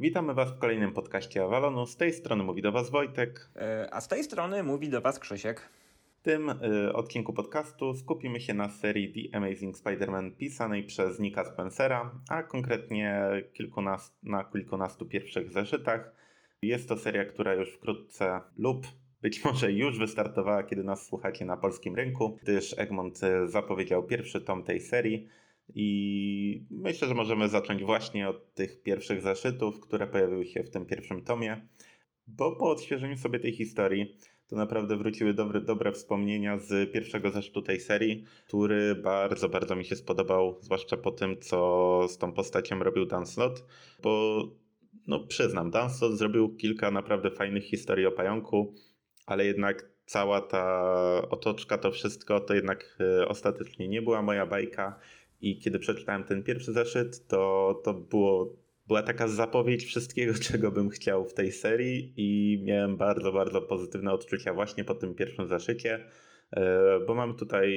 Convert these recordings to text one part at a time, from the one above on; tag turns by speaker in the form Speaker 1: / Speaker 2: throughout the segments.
Speaker 1: Witamy Was w kolejnym podcaście Avalonu. Z tej strony mówi do Was Wojtek.
Speaker 2: E, a z tej strony mówi do Was Krzysiek.
Speaker 1: W tym y, odcinku podcastu skupimy się na serii The Amazing Spider-Man pisanej przez Nika Spencera, a konkretnie kilkunast, na kilkunastu pierwszych zeszytach. Jest to seria, która już wkrótce lub być może już wystartowała, kiedy nas słuchacie na polskim rynku, gdyż Egmont zapowiedział pierwszy tom tej serii. I myślę, że możemy zacząć właśnie od tych pierwszych zeszytów, które pojawiły się w tym pierwszym tomie, bo po odświeżeniu sobie tej historii to naprawdę wróciły dobre, dobre wspomnienia z pierwszego zeszytu tej serii, który bardzo, bardzo mi się spodobał, zwłaszcza po tym, co z tą postacią robił Dan Slott, bo no przyznam, Dan Slott zrobił kilka naprawdę fajnych historii o pająku, ale jednak cała ta otoczka, to wszystko, to jednak e, ostatecznie nie była moja bajka i kiedy przeczytałem ten pierwszy zeszyt, to, to było, była taka zapowiedź wszystkiego, czego bym chciał w tej serii i miałem bardzo, bardzo pozytywne odczucia właśnie po tym pierwszym zeszycie, e, bo mamy tutaj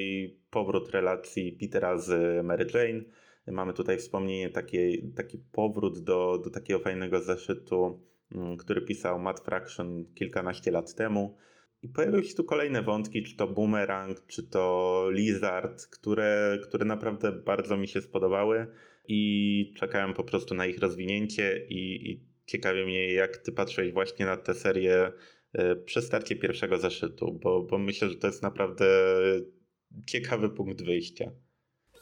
Speaker 1: powrót relacji Petera z Mary Jane, mamy tutaj wspomnienie, taki, taki powrót do, do takiego fajnego zeszytu, mm, który pisał Matt Fraction kilkanaście lat temu. I pojawiły się tu kolejne wątki, czy to Boomerang, czy to Lizard, które, które naprawdę bardzo mi się spodobały i czekałem po prostu na ich rozwinięcie i, i ciekawi mnie, jak ty patrzyłeś właśnie na tę serię e, przy starcie pierwszego zeszytu, bo, bo myślę, że to jest naprawdę ciekawy punkt wyjścia.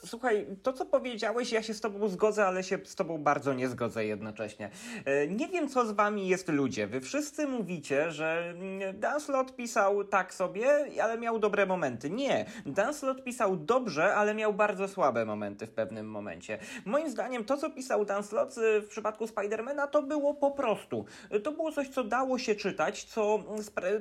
Speaker 2: Słuchaj, to co powiedziałeś, ja się z tobą zgodzę, ale się z tobą bardzo nie zgodzę jednocześnie. E, nie wiem, co z wami jest ludzie. Wy wszyscy mówicie, że mm, Dan Slott pisał tak sobie, ale miał dobre momenty. Nie. Dan Slott pisał dobrze, ale miał bardzo słabe momenty w pewnym momencie. Moim zdaniem to, co pisał Dan Slott y, w przypadku Spidermana, to było po prostu. To było coś, co dało się czytać, co,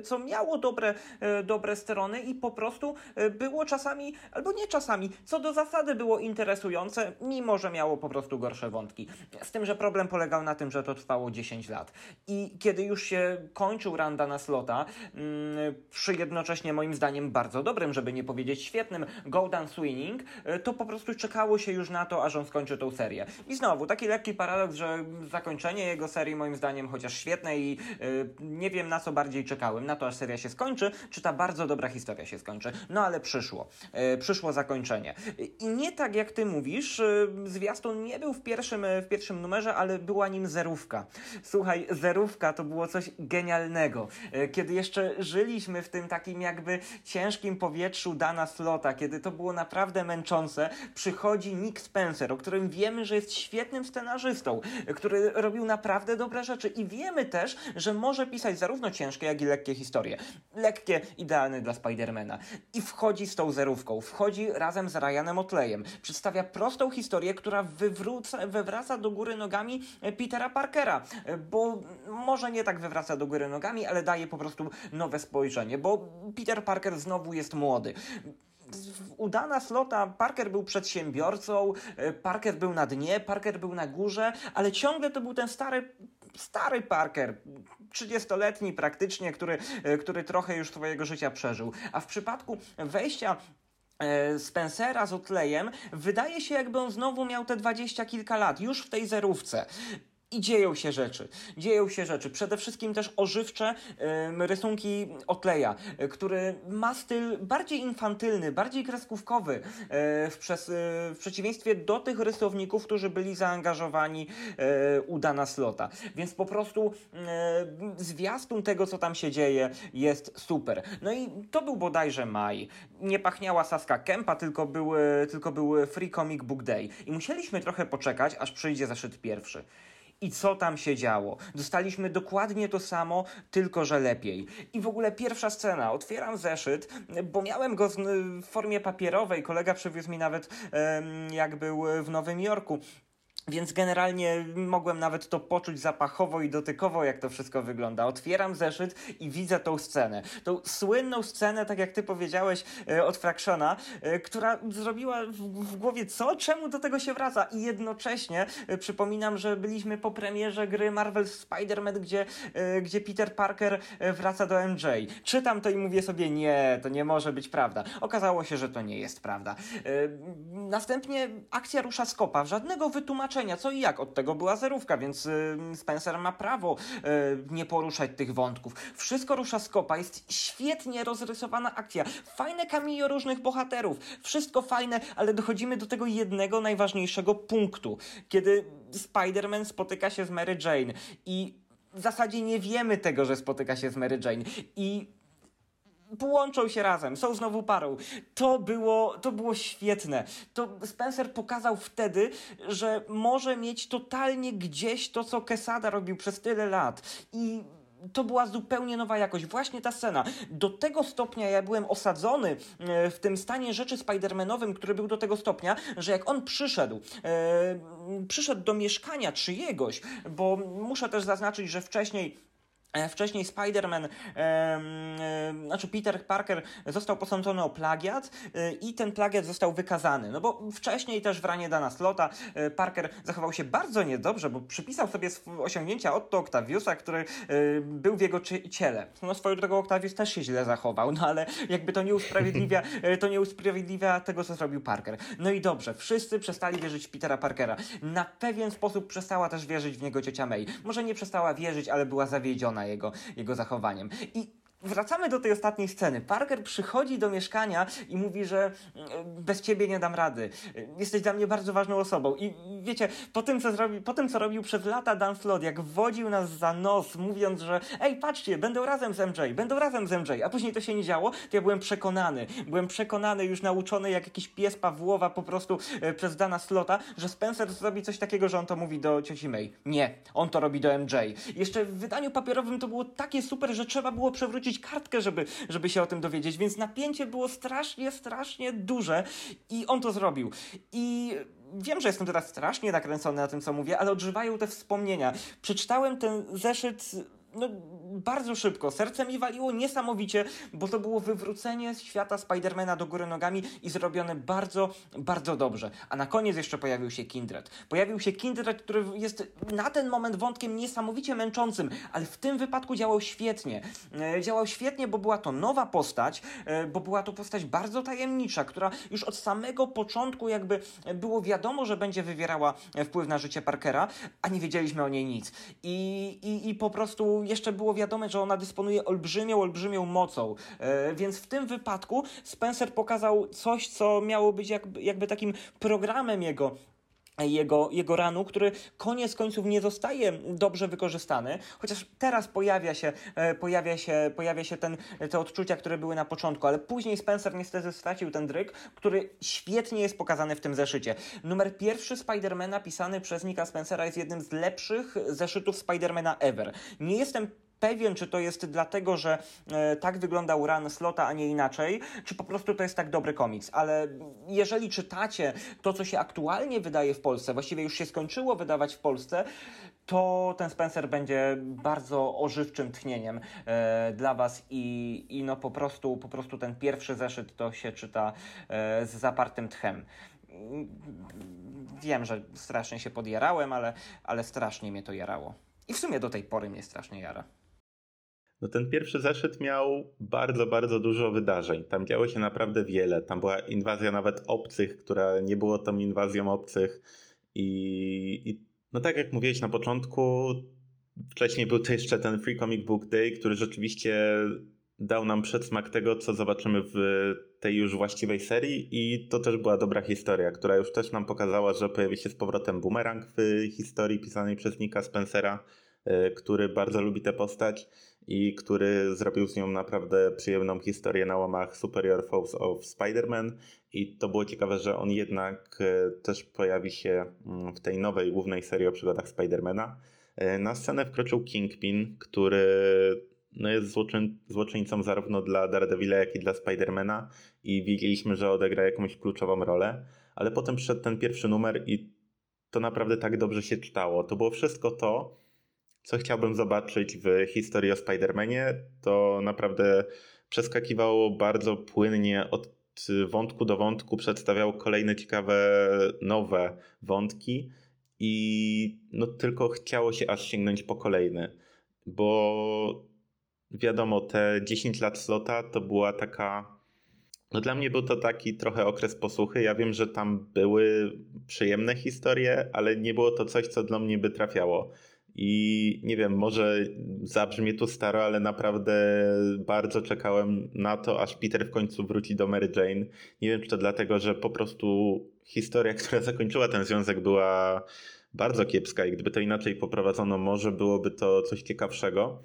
Speaker 2: co miało dobre, e, dobre strony i po prostu było czasami, albo nie czasami, co do zasady było interesujące, mimo że miało po prostu gorsze wątki. Z tym, że problem polegał na tym, że to trwało 10 lat. I kiedy już się kończył Randa na slota, mm, przy jednocześnie moim zdaniem bardzo dobrym, żeby nie powiedzieć świetnym, Golden Swinging, y, to po prostu czekało się już na to, aż on skończy tą serię. I znowu, taki lekki paradoks, że zakończenie jego serii moim zdaniem chociaż świetne i yy, nie wiem na co bardziej czekałem, na to aż seria się skończy, czy ta bardzo dobra historia się skończy. No ale przyszło. Yy, przyszło zakończenie. I nie tak jak ty mówisz, y, zwiastun nie był w pierwszym, w pierwszym numerze, ale była nim zerówka. Słuchaj, zerówka to było coś genialnego. Y, kiedy jeszcze żyliśmy w tym takim jakby ciężkim powietrzu Dana Slota, kiedy to było naprawdę męczące, przychodzi Nick Spencer, o którym wiemy, że jest świetnym scenarzystą, który robił naprawdę dobre rzeczy i wiemy też, że może pisać zarówno ciężkie, jak i lekkie historie. Lekkie, idealne dla Spidermana. I wchodzi z tą zerówką, wchodzi razem z Ryanem Otleyem, Przedstawia prostą historię, która wywróca, wywraca do góry nogami e, Petera Parkera, e, bo może nie tak wywraca do góry nogami, ale daje po prostu nowe spojrzenie, bo Peter Parker znowu jest młody. Udana slota, Parker był przedsiębiorcą, e, Parker był na dnie, Parker był na górze, ale ciągle to był ten stary stary Parker, 30-letni praktycznie, który, który trochę już swojego życia przeżył. A w przypadku wejścia Spencera z Otleyem, wydaje się jakby on znowu miał te dwadzieścia kilka lat, już w tej zerówce. I dzieją się rzeczy. Dzieją się rzeczy. Przede wszystkim też ożywcze rysunki Otleja, y, który ma styl bardziej infantylny, bardziej kreskówkowy y, w, przes, y, w przeciwieństwie do tych rysowników, którzy byli zaangażowani u Dana Slota. Więc po prostu zwiastun tego, co tam się dzieje, jest super. No i to był bodajże maj. Nie pachniała Saska Kempa, tylko był, tylko był Free Comic Book Day. I musieliśmy trochę poczekać, aż przyjdzie zeszyt pierwszy i co tam się działo. Dostaliśmy dokładnie to samo, tylko że lepiej. I w ogóle pierwsza scena. Otwieram zeszyt, bo miałem go w formie papierowej. Kolega przywiózł mi nawet jak był w Nowym Jorku. Więc generalnie mogłem nawet to poczuć zapachowo i dotykowo, jak to wszystko wygląda. Otwieram zeszyt i widzę tą scenę. Tą słynną scenę, tak jak ty powiedziałeś, e, od Fractiona, e, która zrobiła w, głowie co? Czemu do tego się wraca? I jednocześnie e, przypominam, że byliśmy po premierze gry Marvel Spider-Man, gdzie, gdzie Peter Parker wraca do MJ. Czytam to i mówię sobie, nie, to nie może być prawda. Okazało się, że to nie jest prawda. Następnie akcja rusza z kopa. Żadnego wytłumaczenia znaczenia, co i jak. Od tego była zerówka, więc y, Spencer ma prawo y, nie poruszać tych wątków. Wszystko rusza z kopa, jest świetnie rozrysowana akcja, fajne cameo różnych bohaterów, wszystko fajne, ale dochodzimy do tego jednego najważniejszego punktu, kiedy Spider-Man spotyka się z Mary Jane i w zasadzie nie wiemy tego, że spotyka się z Mary Jane i połączą się razem, są znowu parą. To było, to było świetne. To Spencer pokazał wtedy, że może mieć totalnie gdzieś to, co Quesada robił przez tyle lat. I to była zupełnie nowa jakość. Właśnie ta scena. Do tego stopnia ja byłem osadzony e, w tym stanie rzeczy Spider-Manowym, który był do tego stopnia, że jak on przyszedł, e, przyszedł do mieszkania czyjegoś, bo muszę też zaznaczyć, że wcześniej wcześniej Spider-Man, e, e, znaczy Peter Parker został posądzony o plagiat e, i ten plagiat został wykazany. No bo wcześniej też w ranie Dana Slota e, Parker zachował się bardzo niedobrze, bo przypisał sobie osiągnięcia Otto Octaviusa, który e, był w jego cie- ciele. No swoją drogą Octavius też się źle zachował, no ale jakby to nie usprawiedliwia, e, to nie usprawiedliwia tego, co zrobił Parker. No i dobrze, wszyscy przestali wierzyć w Petera Parkera. Na pewien sposób przestała też wierzyć w niego ciocia May. Może nie przestała wierzyć, ale była zawiedziona jego, jego zachowaniem. I Wracamy do tej ostatniej sceny. Parker przychodzi do mieszkania i mówi, że mm, bez ciebie nie dam rady. Jesteś dla mnie bardzo ważną osobą. I wiecie, po tym, co, zrobi, po tym, co robił przez lata Dan Slott, jak wodził nas za nos, mówiąc, że ej, patrzcie, będą razem z MJ, będą razem z MJ, a później to się nie działo, to ja byłem przekonany. Byłem przekonany, już nauczony jak jakiś pies Pawłowa po prostu e, przez Dana Slota, że Spencer zrobi coś takiego, że on to mówi do cioci May. Nie, on to robi do MJ. Jeszcze w wydaniu papierowym to było takie super, że trzeba było przewrócić kartkę, żeby, żeby się o tym dowiedzieć, więc napięcie było strasznie, strasznie duże i on to zrobił. I wiem, że jestem teraz strasznie nakręcony na tym, co mówię, ale odżywają te wspomnienia. Przeczytałem ten zeszyt no, bardzo szybko. Serce mi waliło niesamowicie, bo to było wywrócenie świata Spidermana do góry nogami i zrobione bardzo, bardzo dobrze. A na koniec jeszcze pojawił się Kindred. Pojawił się Kindred, który jest na ten moment wątkiem niesamowicie męczącym, ale w tym wypadku działał świetnie. E, działał świetnie, bo była to nowa postać, e, bo była to postać bardzo tajemnicza, która już od samego początku jakby było wiadomo, że będzie wywierała wpływ na życie Parkera, a nie wiedzieliśmy o niej nic. I, i, i po prostu jeszcze było wiadome, że ona dysponuje olbrzymią, olbrzymią mocą. E, więc w tym wypadku Spencer pokazał coś, co miało być jakby, jakby takim programem jego jego, jego ranu, który koniec końców nie zostaje dobrze wykorzystany, chociaż teraz pojawia się, e, pojawia się, pojawia się ten, te odczucia, które były na początku, ale później Spencer niestety stracił ten dryk, który świetnie jest pokazany w tym zeszycie. Numer pierwszy Spidermana pisany przez Nika Spencera jest jednym z lepszych zeszytów Spidermana ever. Nie jestem pewien, czy to jest dlatego, że e, tak wyglądał run slota, a nie inaczej, czy po prostu to jest tak dobry komiks. Ale jeżeli czytacie to, co się aktualnie wydaje w Polsce, właściwie już się skończyło wydawać w Polsce, to ten Spencer będzie bardzo ożywczym tchnieniem e, dla Was i, i no po prostu, po prostu ten pierwszy zeszyt to się czyta e, z zapartym tchem. Wiem, że strasznie się podjarałem, ale, ale strasznie mnie to jarało. I w sumie do tej pory mnie strasznie jara.
Speaker 1: No ten pierwszy zeszyt miał bardzo, bardzo dużo wydarzeń. Tam działo się naprawdę wiele. Tam była inwazja nawet obcych, która nie było tą inwazją obcych. I, i no tak jak mówiłeś na początku, wcześniej był to jeszcze ten Free Comic Book Day, który rzeczywiście dał nam przedsmak tego, co zobaczymy w tej już właściwej serii i to też była dobra historia, która już też nam pokazała, że pojawi się z powrotem bumerang w historii pisanej przez Nika Spencera, e, który bardzo lubi tę postać i który zrobił z nią naprawdę przyjemną historię na łamach Superior Foes of Spider-Man i to było ciekawe, że on jednak e, też pojawi się mm, w tej nowej głównej serii o przygodach Spidermana. E, na scenę wkroczył Kingpin, który no jest złoczyn, złoczyńcą zarówno dla Daredevila, jak i dla Spidermana i wiedzieliśmy, że odegra jakąś kluczową rolę, ale potem przyszedł ten pierwszy numer i to naprawdę tak dobrze się czytało. To było wszystko to, co chciałbym zobaczyć w historii o Spider-Manie. To naprawdę przeskakiwało bardzo płynnie od wątku do wątku, przedstawiało kolejne ciekawe, nowe wątki i no tylko chciało się aż sięgnąć po kolejny, bo wiadomo, te 10 lat slota to była taka No dla mnie był to taki trochę okres posłuchy. Ja wiem, że tam były przyjemne historie, ale nie było to coś, co dla mnie by trafiało. I nie wiem, może zabrzmie tu staro, ale naprawdę bardzo czekałem na to, aż Peter w końcu wróci do Mary Jane. Nie wiem, czy to dlatego, że po prostu historia, która zakończyła ten związek, była bardzo kiepska i gdyby to inaczej poprowadzono, może byłoby to coś ciekawszego.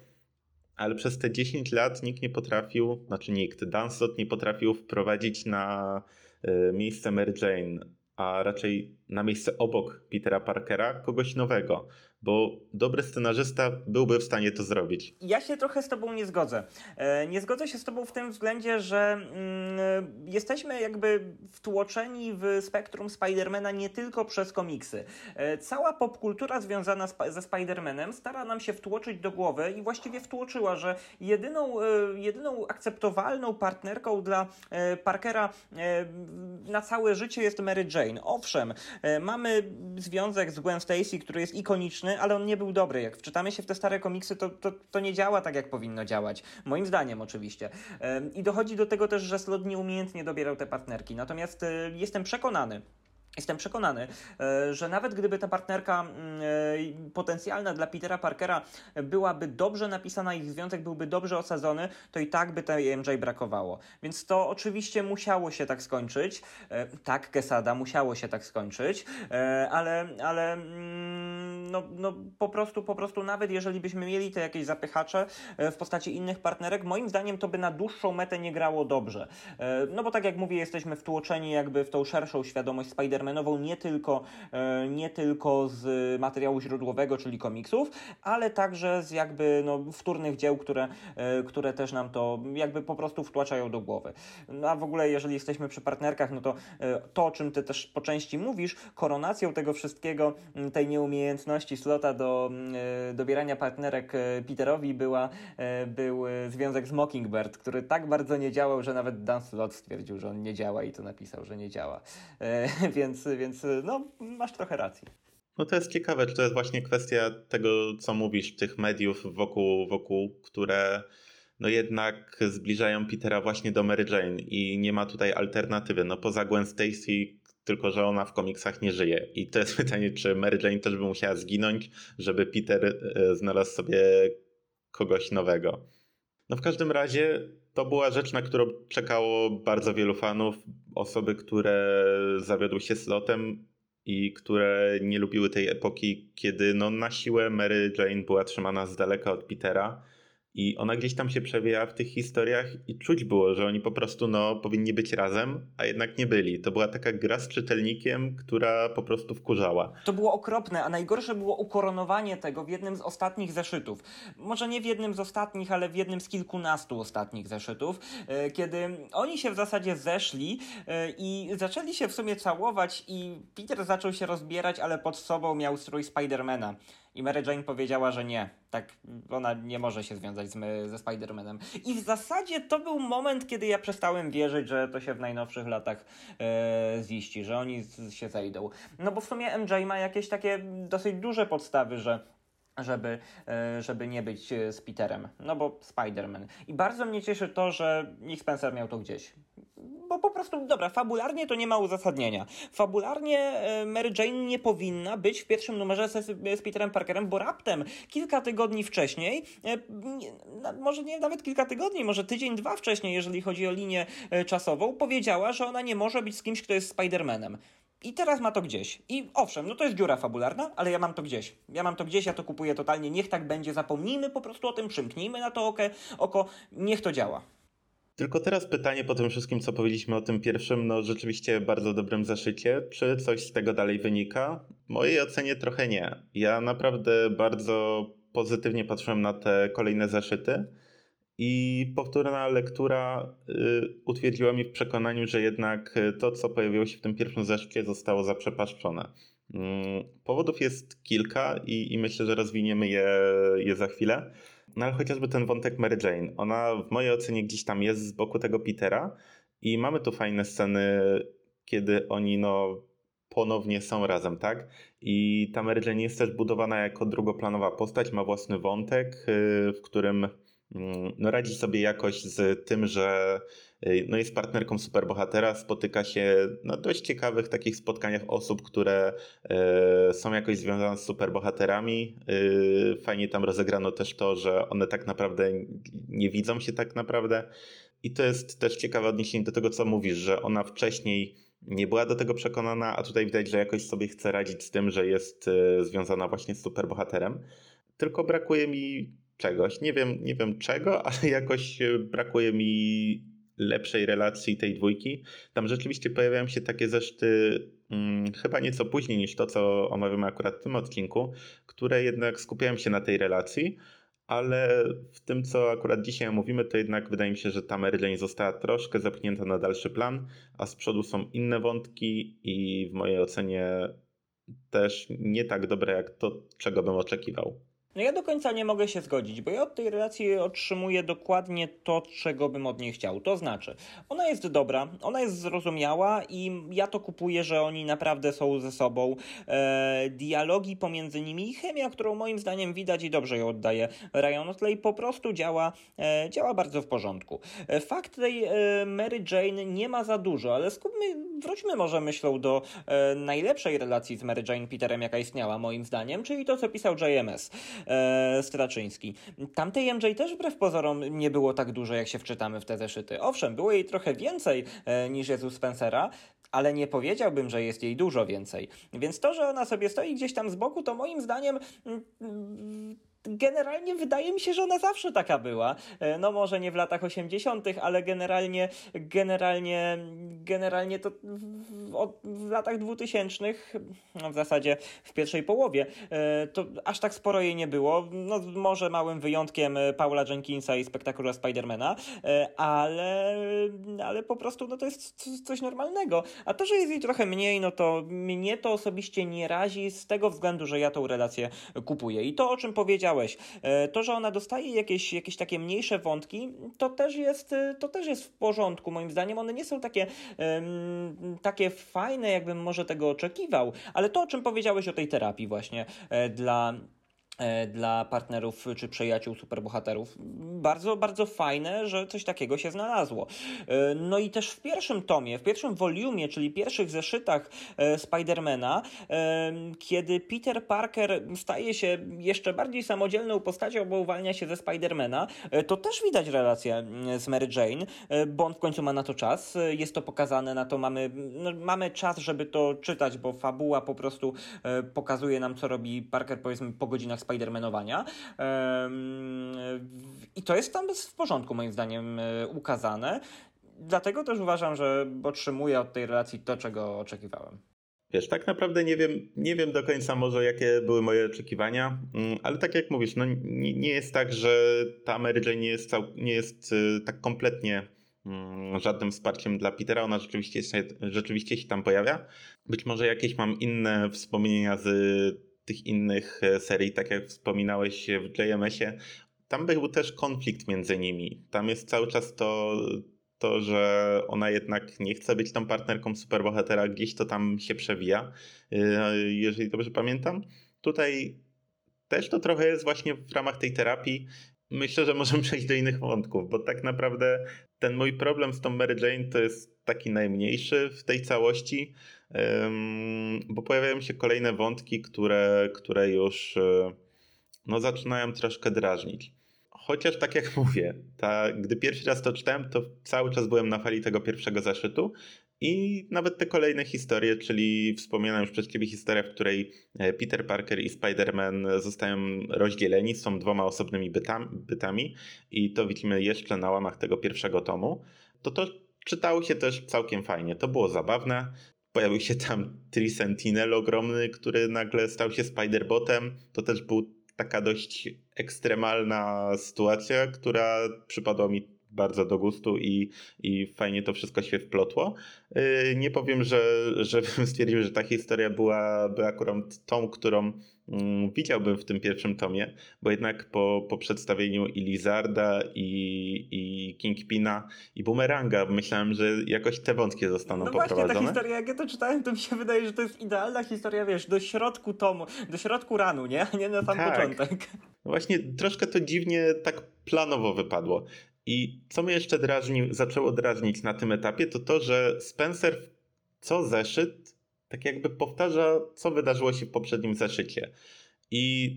Speaker 1: Ale przez te 10 lat nikt nie potrafił, znaczy nikt, Dunslot nie potrafił wprowadzić na y, miejsce Mary Jane, a raczej na miejsce obok Petera Parkera kogoś nowego bo dobry scenarzysta byłby w stanie to zrobić.
Speaker 2: Ja się trochę z Tobą nie zgodzę. E, nie zgodzę się z Tobą w tym względzie, że mm, jesteśmy jakby wtłoczeni w spektrum Spidermana nie tylko przez komiksy. E, cała popkultura związana ze Spidermanem stara nam się wtłoczyć do głowy i właściwie wtłoczyła, że jedyną, e, jedyną akceptowalną partnerką dla Parkera na całe życie jest Mary Jane. Owszem, mamy związek z Gwen Stacy, który jest ikoniczny, ale on nie był dobry. Jak wczytamy się w te stare komiksy, to, to, to nie działa tak, jak powinno działać. Moim zdaniem oczywiście. I dochodzi do tego też, że Slot nieumiejętnie dobierał te partnerki. Natomiast e, jestem przekonany, Jestem przekonany, e, że nawet gdyby ta partnerka mm, e, potencjalna dla Petera Parkera byłaby dobrze napisana, ich związek byłby dobrze osadzony, to i tak by tej MJ brakowało. Więc to oczywiście musiało się tak skończyć. Tak, Kesada musiało się tak skończyć, ale, ale mm, no, no po prostu, po prostu nawet jeżeli byśmy mieli te jakieś zapychacze e, w postaci innych partnerek, moim zdaniem to by na dłuższą metę nie grało dobrze. E, no bo tak jak mówię, jesteśmy wtłoczeni jakby w tą szerszą świadomość Spider-Manową, nie tylko, e, nie tylko z materiału źródłowego, czyli komiksów, ale także z jakby no, wtórnych dzieł, które, które też nam to jakby po prostu wtłaczają do głowy. No a w ogóle jeżeli jesteśmy przy partnerkach, no to to, o czym ty też po części mówisz, koronacją tego wszystkiego, tej nieumiejętności umiejętności Slota do e, dobierania partnerek e, Peterowi była, e, był związek z Mockingbird, który tak bardzo nie działał, że nawet Dan Slot stwierdził, że on nie działa i to napisał, że nie działa. Więc, więc no, masz trochę racji.
Speaker 1: No to jest ciekawe, czy to jest właśnie kwestia tego, co mówisz, tych mediów wokół, wokół które no jednak zbliżają Petera właśnie do Mary Jane i nie ma tutaj alternatywy. No poza Gwen Stacy, tylko że ona w komiksach nie żyje. I to jest pytanie, czy Mary Jane też by musiała zginąć, żeby Peter e, znalazł sobie kogoś nowego. No w każdym razie to była rzecz, na którą czekało bardzo wielu fanów. Osoby, które zawiodły się slotem i które nie lubiły tej epoki, kiedy no, na siłę Mary Jane była trzymana z daleka od Petera i ona gdzieś tam się przewija w tych historiach i czuć było, że oni po prostu no, powinni być razem, a jednak nie byli. To była taka gra z czytelnikiem, która po prostu wkurzała.
Speaker 2: To było okropne, a najgorsze było ukoronowanie tego w jednym z ostatnich zeszytów. Może nie w jednym z ostatnich, ale w jednym z kilkunastu ostatnich zeszytów, e, kiedy oni się w zasadzie zeszli e, i zaczęli się w sumie całować i Peter zaczął się rozbierać, ale pod sobą miał strój Spidermana. I Mary Jane powiedziała, że nie. Tak, ona nie może się związać z, ze Spider-Manem. I w zasadzie to był moment, kiedy ja przestałem wierzyć, że to się w najnowszych latach e, ziści, że oni z, się zejdą. No bo w sumie MJ ma jakieś takie dosyć duże podstawy, że żeby, e, żeby nie być z Peterem. No bo Spider-Man. I bardzo mnie cieszy to, że Nick Spencer miał to gdzieś bo po prostu, dobra, fabularnie to nie ma uzasadnienia. Fabularnie e, Mary Jane nie powinna być w pierwszym numerze z, z Peterem Parkerem, bo raptem kilka tygodni wcześniej, e, może nie nawet kilka tygodni, może tydzień, dwa wcześniej, jeżeli chodzi o linię e, czasową, powiedziała, że ona nie może być z kimś, kto jest Spider-Manem. I teraz ma to gdzieś. I owszem, no to jest dziura fabularna, ale ja mam to gdzieś. Ja mam to gdzieś, ja to kupuję totalnie. Niech tak będzie, zapomnijmy po prostu o tym, przymknijmy na to oko, oko niech to działa.
Speaker 1: Tylko teraz pytanie po tym wszystkim, co powiedzieliśmy o tym pierwszym, no rzeczywiście bardzo dobrym zaszycie. Czy coś z tego dalej wynika? W mojej ocenie trochę nie. Ja naprawdę bardzo pozytywnie patrzyłem na te kolejne zaszyty i powtórna lektura y, utwierdziła mnie w przekonaniu, że jednak to, co pojawiło się w tym pierwszym zeszycie, zostało zaprzepaszczone. Mm, powodów jest kilka i, i myślę, że rozwiniemy je, je za chwilę. No ale chociażby ten wątek Mary Jane, ona w mojej ocenie gdzieś tam jest z boku tego Petera i mamy tu fajne sceny, kiedy oni no ponownie są razem, tak? I ta Mary Jane jest też budowana jako drugoplanowa postać, ma własny wątek, y, w którym no, radzi sobie jakoś z tym, że y, no, jest partnerką superbohatera, spotyka się na dość ciekawych takich spotkaniach osób, które e, są jakoś związane z superbohaterami. E, fajnie tam rozegrano też to, że one tak naprawdę nie widzą się tak naprawdę. I to jest też ciekawe odniesienie do tego, co mówisz, że ona wcześniej nie była do tego przekonana, a tutaj widać, że jakoś sobie chce radzić z tym, że jest związana właśnie z superbohaterem. Tylko brakuje mi czegoś. Nie wiem, nie wiem czego, ale jakoś e, brakuje mi lepszej relacji tej dwójki. Tam rzeczywiście pojawiają się takie zeszty hmm, chyba nieco później niż to, co omawiamy akurat w tym odcinku, które jednak skupiają się na tej relacji ale w tym, co akurat dzisiaj mówimy, to jednak wydaje mi się, że ta Mary Jane została troszkę zepchnięta na dalszy plan, a z przodu są inne wątki i w mojej ocenie też nie tak dobre jak to, czego bym oczekiwał.
Speaker 2: No ja do końca nie mogę się zgodzić, bo ja od tej relacji otrzymuję dokładnie to, czego bym od niej chciał. To znaczy, ona jest dobra, ona jest zrozumiała i ja to kupuję, że oni naprawdę są ze sobą. E, dialogi pomiędzy nimi i chemia, którą moim zdaniem widać i dobrze ją oddaje Ryan Otley, po prostu działa, e, działa bardzo w porządku. E, fakt tej e, Mary Jane nie ma za dużo, ale skupmy, wróćmy może myślą do e, najlepszej relacji z Mary Jane Peterem, jaka istniała moim zdaniem, czyli to, co pisał JMS e, Straczyński. Tamtej MJ też wbrew pozorom nie było tak dużo, jak się wczytamy w te zeszyty. Owszem, było jej trochę więcej e, niż jest u Spencera, ale nie powiedziałbym, że jest jej dużo więcej. Więc to, że ona sobie stoi gdzieś tam z boku, to moim zdaniem mm, generalnie wydaje mi się, że ona zawsze taka była. E, no może nie w latach 80., ale generalnie generalnie generalnie to w, w latach 2000, no w zasadzie w pierwszej połowie, e, to aż tak sporo jej nie było. No może małym wyjątkiem e, Paula Jenkinsa i spektakula Spidermana, ale ale po prostu no to jest coś normalnego. A to, że jest jej trochę mniej, no to mnie to osobiście nie razi z tego względu, że ja tą relację kupuję. I to, o czym powiedziałeś, e, to, że ona dostaje jakieś, jakieś takie mniejsze wątki, to też jest, e, to też jest w porządku, moim zdaniem. One nie są takie, takie fajne, jakbym może tego oczekiwał, ale to, o czym powiedziałeś o tej terapii właśnie e, dla dla partnerów czy przyjaciół superbohaterów. Bardzo, bardzo fajne, że coś takiego się znalazło. E, no i też w pierwszym tomie, w pierwszym volumie, czyli pierwszych zeszytach e, Spidermana, kiedy Peter Parker staje się jeszcze bardziej samodzielną postacią, bo uwalnia się ze Spidermana, to też widać relację z Mary Jane, bo on w końcu ma na to czas, jest to pokazane, na to mamy, no, mamy czas, żeby to czytać, bo fabuła po prostu pokazuje nam, co robi Parker powiedzmy po godzinach Spidermanowania. I to jest tam w porządku, moim zdaniem, e, ukazane. Dlatego też uważam, że otrzymuję od tej relacji to, czego oczekiwałem.
Speaker 1: Wiesz, tak naprawdę nie wiem, nie wiem do końca może jakie były moje oczekiwania, mm, ale tak jak mówisz, no nie, nie jest tak, że ta Mary Jane nie jest, cał, nie jest y, tak kompletnie mm, żadnym wsparciem dla Petera, ona rzeczywiście, rzeczywiście się tam pojawia. Być może jakieś mam inne wspomnienia z tych innych e, serii, tak jak wspominałeś w JMS-ie, tam był też konflikt między nimi. Tam jest cały czas to, to, że ona jednak nie chce być tą partnerką superbohatera, gdzieś to tam się przewija, e, jeżeli dobrze pamiętam. Tutaj też to trochę jest właśnie w ramach tej terapii. Myślę, że możemy przejść do innych wątków, bo tak naprawdę ten mój problem z tą Mary Jane to jest taki najmniejszy w tej całości bo pojawiają się kolejne wątki, które, które już e, no, zaczynają troszkę drażnić. Chociaż tak jak mówię, ta, gdy pierwszy raz to czytałem, to cały czas byłem na fali tego pierwszego zaszytu i nawet te kolejne historie, czyli wspomniana już przez ciebie historia, w której e, Peter Parker i Spider-Man zostają rozdzieleni, są dwoma osobnymi bytami, bytami i to widzimy jeszcze na łamach tego pierwszego tomu, to to czytało się też całkiem fajnie. To było zabawne. Pojawił się tam Tri Sentinel ogromny, który nagle stał się Spider-Botem. To też był taka dość ekstremalna sytuacja, która przypadła mi bardzo do gustu i, i fajnie to wszystko się wplotło. Yy, nie powiem, że, że bym stwierdził, że ta historia była, była akurat tą, którą mm, widziałbym w tym pierwszym tomie, bo jednak po, po przedstawieniu i Lizarda, i, i Kingpina, i Boomeranga myślałem, że jakoś te wątki zostaną
Speaker 2: No właśnie, ta
Speaker 1: poprowadzone.
Speaker 2: historia, jak ja to czytałem, to mi się wydaje, że to jest idealna historia, wiesz, do środku tomu, do środku ranu, nie? A nie na sam
Speaker 1: Tak.
Speaker 2: początek.
Speaker 1: No Właśnie troszkę to dziwnie tak planowo wypadło. I co mnie jeszcze drażni, zaczęło drażnić na tym etapie, to to, że Spencer co zeszyt tak jakby powtarza, co wydarzyło się w poprzednim zeszycie. I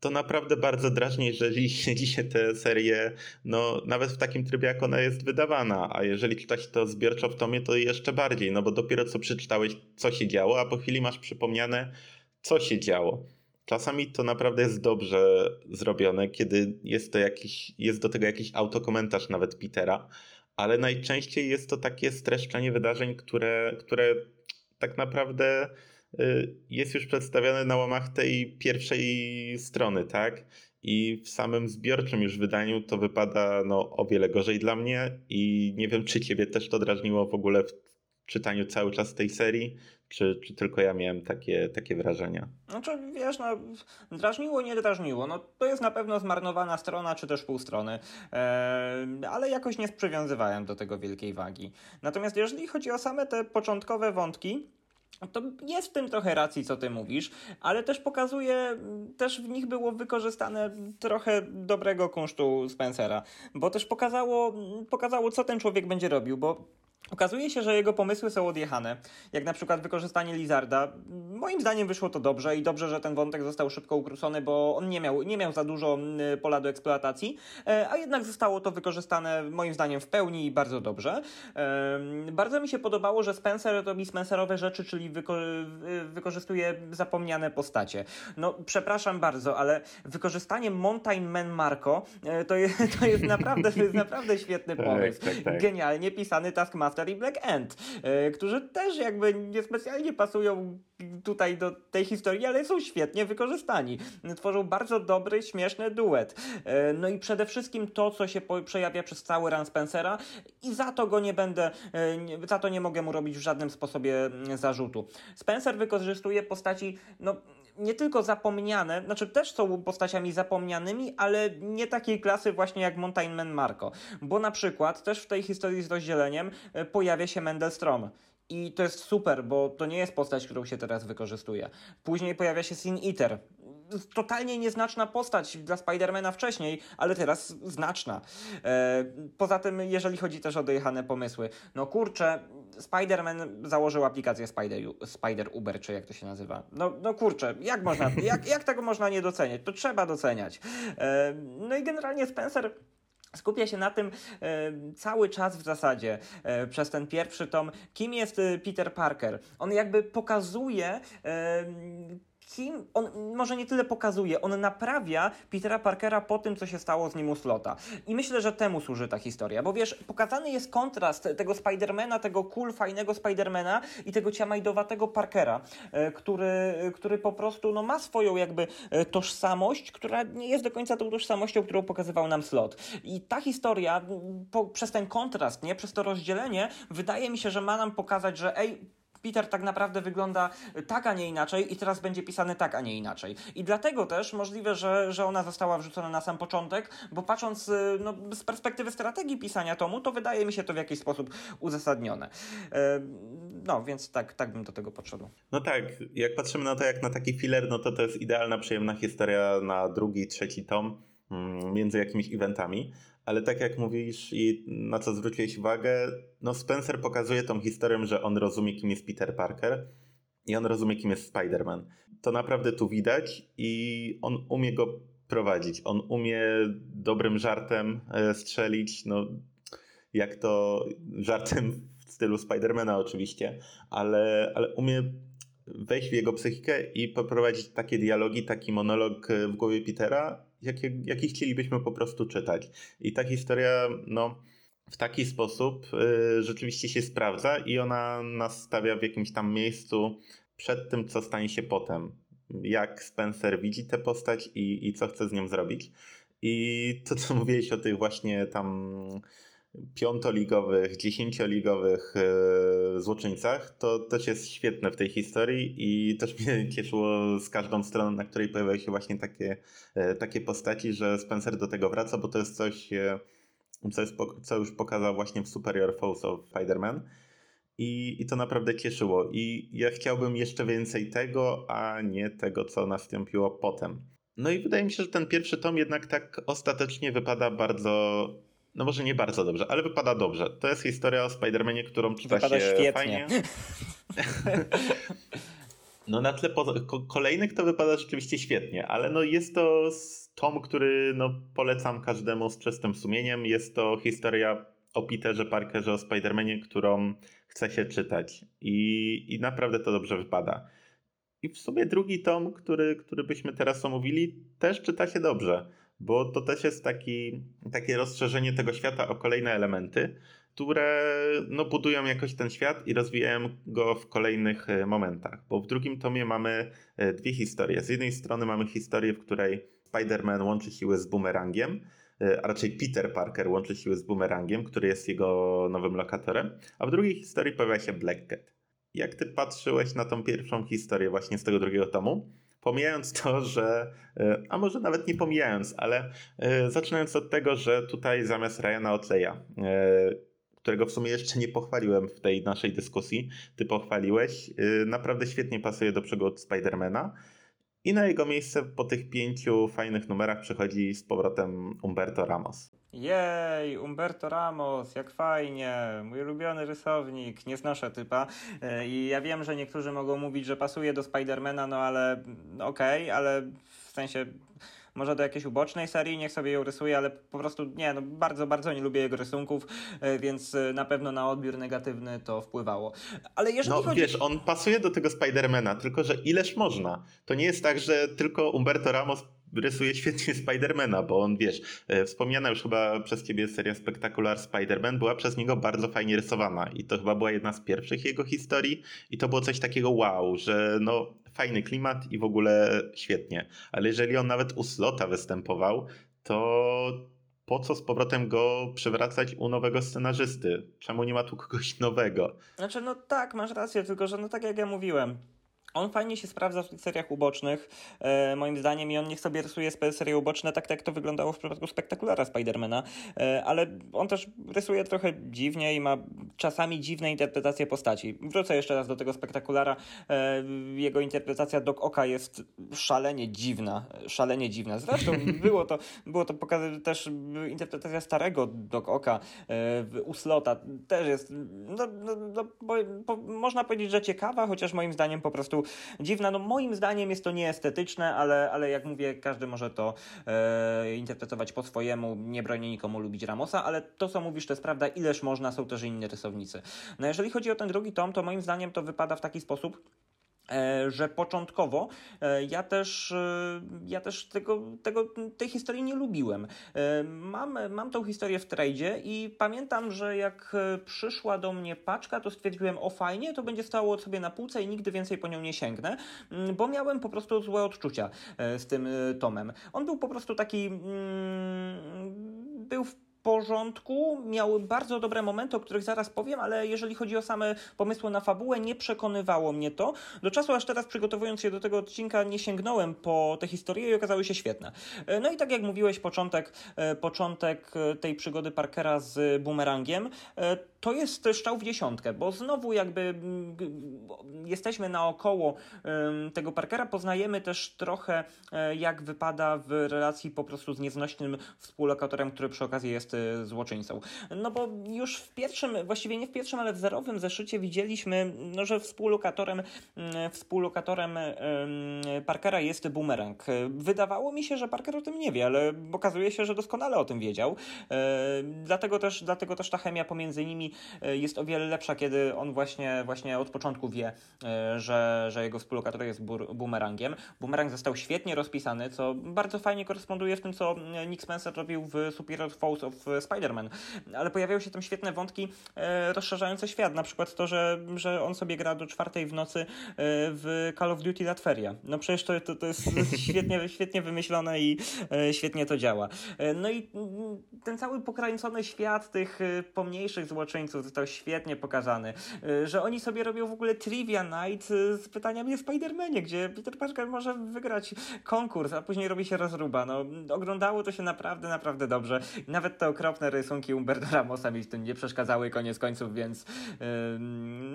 Speaker 1: to naprawdę bardzo drażni, jeżeli śledzi się tę serię, no nawet w takim trybie, jak ona jest wydawana. A jeżeli czytać to zbiorczo w tomie, to jeszcze bardziej, no bo dopiero co przeczytałeś, co się działo, a po chwili masz przypomniane, co się działo. Czasami to naprawdę jest dobrze zrobione, kiedy jest, to jakiś, jest do tego jakiś autokomentarz nawet Petera, ale najczęściej jest to takie streszczenie wydarzeń, które, które tak naprawdę y, jest już przedstawione na łamach tej pierwszej strony, tak? I w samym zbiorczym już wydaniu to wypada no, o wiele gorzej dla mnie i nie wiem, czy ciebie też to drażniło w ogóle w czytaniu cały czas tej serii, czy, czy tylko ja miałem takie, takie wrażenia.
Speaker 2: Znaczy, wiesz, no, drażniło, nie drażniło. No, to jest na pewno zmarnowana strona, czy też pół strony, eee, ale jakoś nie przywiązywałem do tego wielkiej wagi. Natomiast jeżeli chodzi o same te początkowe wątki, to jest w tym trochę racji, co ty mówisz, ale też pokazuje, też w nich było wykorzystane trochę dobrego kunsztu Spencera, bo też pokazało, pokazało co ten człowiek będzie robił, bo Okazuje się, że jego pomysły są odjechane, jak na przykład wykorzystanie Lizarda. Moim zdaniem wyszło to dobrze i dobrze, że ten wątek został szybko ukrócony, bo on nie miał, nie miał za dużo pola do eksploatacji, e, a jednak zostało to wykorzystane moim zdaniem w pełni i bardzo dobrze. E, Bardzo mi się podobało, że Spencer robi Spencerowe rzeczy, czyli wyko- wykorzystuje zapomniane postacie. No, przepraszam bardzo, ale wykorzystanie Mountain Man Marco e, to jest, to jest, naprawdę, to jest naprawdę świetny
Speaker 1: Tak,
Speaker 2: pomysł.
Speaker 1: tak, tak.
Speaker 2: Genialnie pisany Taskmaster i Black End, którzy też jakby niespecjalnie pasują tutaj do tej historii, ale są świetnie wykorzystani. Tworzą bardzo dobry, śmieszny duet. E, No i przede wszystkim to, co się przejawia przez cały run Spencera i za to go nie będę, e, za to nie mogę mu robić w żadnym sposobie mm, zarzutu. Spencer wykorzystuje postaci, no nie tylko zapomniane, znaczy też są postaciami zapomnianymi, ale nie takiej klasy właśnie jak Mountain Man Marco. Bo na przykład też w tej historii z rozdzieleniem e, pojawia się Mendelstrom. I to jest super, bo to nie jest postać, którą się teraz wykorzystuje. Później pojawia się Sin Eater. Totalnie nieznaczna postać dla Spidermana wcześniej, ale teraz znaczna. E, poza tym, jeżeli chodzi też o dojechane pomysły, no kurczę, Spider-Man założył aplikację Spider, Spider Uber, czy jak to się nazywa. No, no kurczę, jak można, jak, jak tego można nie doceniać? To trzeba doceniać. E, no i generalnie Spencer skupia się na tym e, cały czas w zasadzie e, przez ten pierwszy tom, kim jest e, Peter Parker. On jakby pokazuje. E, Kim on może nie tyle pokazuje, on naprawia Petera Parkera po tym, co się stało z nim u Slota. I myślę, że temu służy ta historia, bo wiesz, pokazany jest kontrast tego Spidermana, tego cool, fajnego Spidermana i tego ciamajdowatego Parkera, e, który, który po prostu no, ma swoją jakby e, tożsamość, która nie jest do końca tą tożsamością, którą pokazywał nam Slot. I ta historia po, przez ten kontrast, nie, przez to rozdzielenie, wydaje mi się, że ma nam pokazać, że ej, Peter tak naprawdę wygląda tak, a nie inaczej i teraz będzie pisany tak, a nie inaczej. I dlatego też możliwe, że, że ona została wrzucona na sam początek, bo patrząc y, no, z perspektywy strategii pisania tomu, to wydaje mi się to w jakiś sposób uzasadnione. E, No, więc tak, tak bym do tego podszedł.
Speaker 1: No tak, jak patrzymy na to jak na taki filler, no to to jest idealna, przyjemna historia na drugi, trzeci tom mm, między jakimiś eventami. Ale tak jak mówisz i na co zwróciłeś uwagę, no Spencer pokazuje tą historię, że on rozumie kim jest Peter Parker i on rozumie kim jest Spider-Man. To naprawdę tu widać i on umie go prowadzić. On umie dobrym żartem e, strzelić, no jak to żartem w stylu Spidermana oczywiście, ale, ale umie wejść w jego psychikę i poprowadzić takie dialogi, taki monolog e, w głowie Petera, jaki, jaki chcielibyśmy po prostu czytać. I ta historia, no, w taki sposób y, rzeczywiście się sprawdza i ona nas stawia w jakimś tam miejscu przed tym, co stanie się potem. Jak Spencer widzi tę postać i, i co chce z nią zrobić. I to, co mówiłeś o tych właśnie tam piątoligowych, dziesięcioligowych e, złoczyńcach, to też jest świetne w tej historii i też mnie cieszyło z każdą stroną, na której pojawiały się właśnie takie, e, takie postaci, że Spencer do tego wraca, bo to jest coś, e, co, jest, co już pokazał właśnie w Superior Foes of Spider-Man. I, I to naprawdę cieszyło. I ja chciałbym jeszcze więcej tego, a nie tego, co nastąpiło potem. No i wydaje mi się, że ten pierwszy tom jednak tak ostatecznie wypada bardzo no może nie bardzo dobrze, ale wypada dobrze. To jest historia o Spider-Manie, którą czyta
Speaker 2: wypada
Speaker 1: się
Speaker 2: świetnie.
Speaker 1: fajnie. no na tle kolejnych to wypada rzeczywiście świetnie, ale no jest to tom, który no polecam każdemu z czystym sumieniem. Jest to historia o Peterze Parkerze, o Spider-Manie, którą chce się czytać i, i naprawdę to dobrze wypada. I w sumie drugi tom, który, który byśmy teraz omówili, też czyta się dobrze bo to też jest taki, takie rozszerzenie tego świata o kolejne elementy, które no, budują jakoś ten świat i rozwijają go w kolejnych e, momentach. Bo w drugim tomie mamy e, dwie historie. Z jednej strony mamy historię, w której Spider-Man łączy siły z bumerangiem, e, a raczej Peter Parker łączy siły z bumerangiem, który jest jego nowym lokatorem, a w drugiej historii pojawia się Black Cat. Jak ty patrzyłeś na tą pierwszą historię właśnie z tego drugiego tomu? Pomijając to, że, e, a może nawet nie pomijając, ale e, zaczynając od tego, że tutaj zamiast Ryana Otleya, e, którego w sumie jeszcze nie pochwaliłem w tej naszej dyskusji, ty pochwaliłeś, naprawdę świetnie pasuje do przygód Spidermana. I na jego miejsce po tych pięciu fajnych numerach przychodzi z powrotem Umberto Ramos.
Speaker 2: Jej, Umberto Ramos, jak fajnie, mój ulubiony rysownik, nie znoszę typa. E, I ja wiem, że niektórzy mogą mówić, że pasuje do Spidermana, no ale no okej, okay, ale w sensie może do jakiejś ubocznej serii, niech sobie ją rysuje, ale po prostu nie, no bardzo, bardzo nie lubię jego rysunków, e, więc e, na pewno na odbiór negatywny to wpływało. Ale jeżeli
Speaker 1: no
Speaker 2: chodzi...
Speaker 1: wiesz, on pasuje do tego Spidermana, tylko że ileż można. To nie jest tak, że tylko Umberto Ramos rysuje świetnie Spidermana, bo on, wiesz, e, wspomniana już chyba przez ciebie seria Spectacular Spider-Man była przez niego bardzo fajnie rysowana i to chyba była jedna z pierwszych jego historii i to było coś takiego wow, że no fajny klimat i w ogóle świetnie. Ale jeżeli on nawet u Slota występował, to po co z powrotem go przywracać u nowego scenarzysty? Czemu nie ma tu kogoś nowego?
Speaker 2: Znaczy, no tak, masz rację, tylko że no tak jak ja mówiłem, on fajnie się sprawdza w tych seriach ubocznych, e, moim zdaniem, i on niech sobie rysuje serie uboczne, tak, tak jak to wyglądało w przypadku spektakulara Spidermana, e, ale on też rysuje trochę dziwnie i ma czasami dziwne interpretacje postaci. Wrócę jeszcze raz do tego spektakulara. E, jego interpretacja Dok Oka jest szalenie dziwna, szalenie dziwna. Zresztą było to, było to pokazane też interpretacja starego Dok Oka e, Uslota też jest, no, no, no bo, bo, można powiedzieć, że ciekawa, chociaż moim zdaniem po prostu dziwna. No moim zdaniem jest to nieestetyczne, ale, ale jak mówię, każdy może to e, interpretować po swojemu. Nie bronię nikomu lubić Ramosa, ale to, co mówisz, to jest prawda. Ileż można, są też inni rysownicy. No jeżeli chodzi o ten drugi tom, to moim zdaniem to wypada w taki sposób, że początkowo e, ja też, e, ja też tego, tego, tej historii nie lubiłem. Mam, mam tą historię w tradzie i pamiętam, że jak przyszła do mnie paczka, to stwierdziłem, o fajnie, to będzie stało sobie na półce i nigdy więcej po nią nie sięgnę, mm, bo miałem po prostu złe odczucia z tym tomem. On był po prostu taki, mm, był w porządku, miały bardzo dobre momenty, o których zaraz powiem, ale jeżeli chodzi o same pomysły na fabułę, nie przekonywało mnie to. Do czasu aż teraz przygotowując się do tego odcinka nie sięgnąłem po te historie i okazały się świetne. E, no i tak jak mówiłeś, początek, e, początek e, tej przygody Parkera z bumerangiem to jest szczał w dziesiątkę, bo znowu jakby jesteśmy naokoło tego Parkera, poznajemy też trochę jak wypada w relacji po prostu z nieznośnym współlokatorem, który przy okazji jest złoczyńcą. No bo już w pierwszym, właściwie nie w pierwszym, ale w zerowym zeszycie widzieliśmy, no, że współlokatorem, mm, współlokatorem Parkera jest Boomerang. Wydawało mi się, że Parker o tym nie wie, ale okazuje się, że doskonale o tym wiedział. E, dlatego też, dlatego też ta chemia pomiędzy nimi e, jest o wiele lepsza, kiedy on właśnie, właśnie od początku wie, że, że jego współlokator jest boomerangiem. Boomerang został świetnie rozpisany, co bardzo fajnie koresponduje z tym, co Nick Spencer robił w Superior Force of w Spider-Man. Ale pojawiają się tam świetne wątki e, rozszerzające świat, na przykład to, że, że on sobie gra do czwartej w nocy e, w Call of Duty Latveria. No przecież to, to, to jest świetnie, świetnie wymyślone i e, świetnie to działa. No i mm, ten cały pokręcony świat tych pomniejszych złoczyńców został świetnie pokazany, że oni sobie robią w ogóle trivia night z pytaniami o Spider-Manie, gdzie Peter Parker może wygrać konkurs, a później robi się rozruba. No, oglądało to się naprawdę, naprawdę dobrze. Nawet okropne rysunki Umberto Ramosa mi w tym nie przeszkadzały koniec końców, więc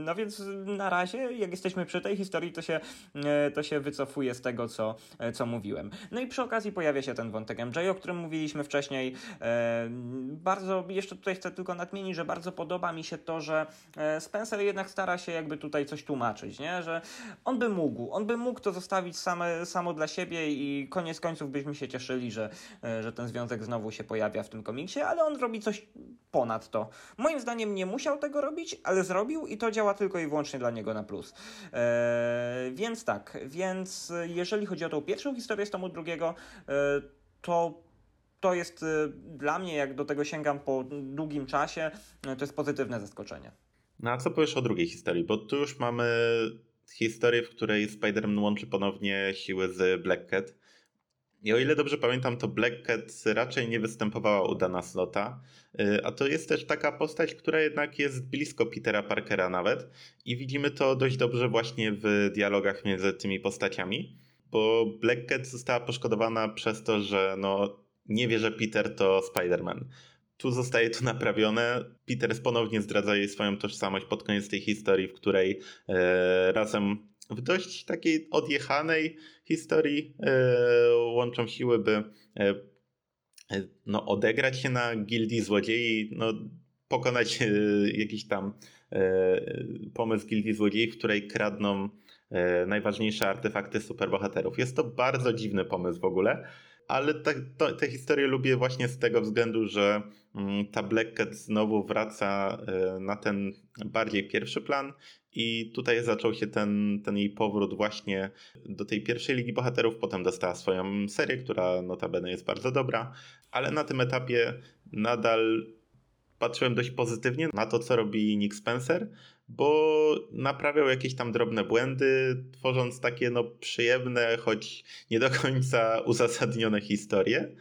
Speaker 2: no więc na razie, jak jesteśmy przy tej historii, to się, e, to się wycofuje z tego, co, e, co mówiłem. No i przy okazji pojawia się ten wątek MJ, o którym mówiliśmy wcześniej. E, bardzo, jeszcze tutaj chcę tylko nadmienić, że bardzo podoba mi się to, że Spencer jednak stara się jakby tutaj coś tłumaczyć, nie? że on by mógł, on by mógł to zostawić same, samo dla siebie i koniec końców byśmy się cieszyli, że, że ten związek znowu się pojawia w tym komiksie, ale on robi coś ponad to. Moim zdaniem nie musiał tego robić, ale zrobił i to działa tylko i wyłącznie dla niego na plus. E, więc tak, więc jeżeli chodzi o tą pierwszą historię z tomu drugiego, e, to to jest e, dla mnie, jak do tego sięgam po długim czasie, e, to jest pozytywne zaskoczenie.
Speaker 1: No a co powiesz o drugiej historii? Bo tu już mamy historię, w której Spider-Man łączy ponownie siły z Black Cat. I o ile dobrze pamiętam, to Black Cat raczej nie występowała u Dana Slota, y, a to jest też taka postać, która jednak jest blisko Petera Parkera nawet i widzimy to dość dobrze właśnie w dialogach między tymi postaciami, bo Black Cat została poszkodowana przez to, że no, nie wie, że Peter to Spider-Man. Tu zostaje to naprawione. Peter ponownie zdradza jej swoją tożsamość pod koniec tej historii, w której e, razem w dość takiej odjechanej historii e, łączą siły, by e, e, no, odegrać się na gildii złodziei, no, pokonać jakiś tam pomysł gildii złodziei, w której kradną najważniejsze artefakty superbohaterów. Jest to bardzo dziwny pomysł w ogóle, ale te, to, tę historię lubię właśnie z tego względu, że mm, ta Black Cat znowu wraca e, na ten bardziej pierwszy plan i tutaj zaczął się ten, ten jej powrót właśnie do tej pierwszej Ligi Bohaterów. Potem dostała swoją serię, która notabene jest bardzo dobra, ale na tym etapie nadal patrzyłem dość pozytywnie na to, co robi Nick Spencer, bo naprawiał jakieś tam drobne błędy, tworząc takie no przyjemne, choć nie do końca uzasadnione historie.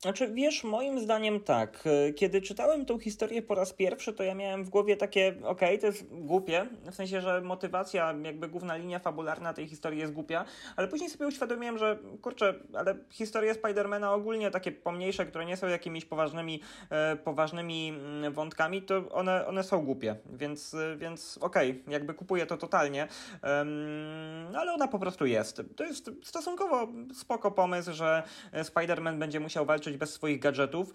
Speaker 2: Znaczy, wiesz, moim zdaniem tak. E, Kiedy czytałem tą historię po raz pierwszy, to ja miałem w głowie takie, okej, to jest głupie, w sensie, że motywacja, jakby główna linia fabularna tej historii jest głupia, ale później sobie uświadomiłem, że kurczę, ale historie Spidermana ogólnie takie pomniejsze, które nie są jakimiś poważnymi, e, poważnymi mm, wątkami, to one, one są głupie, więc, e, więc okej, jakby kupuję to totalnie, Em, ale ona po prostu jest. To jest stosunkowo spoko pomysł, że Spider-Man będzie musiał walczyć bez swoich gadżetów.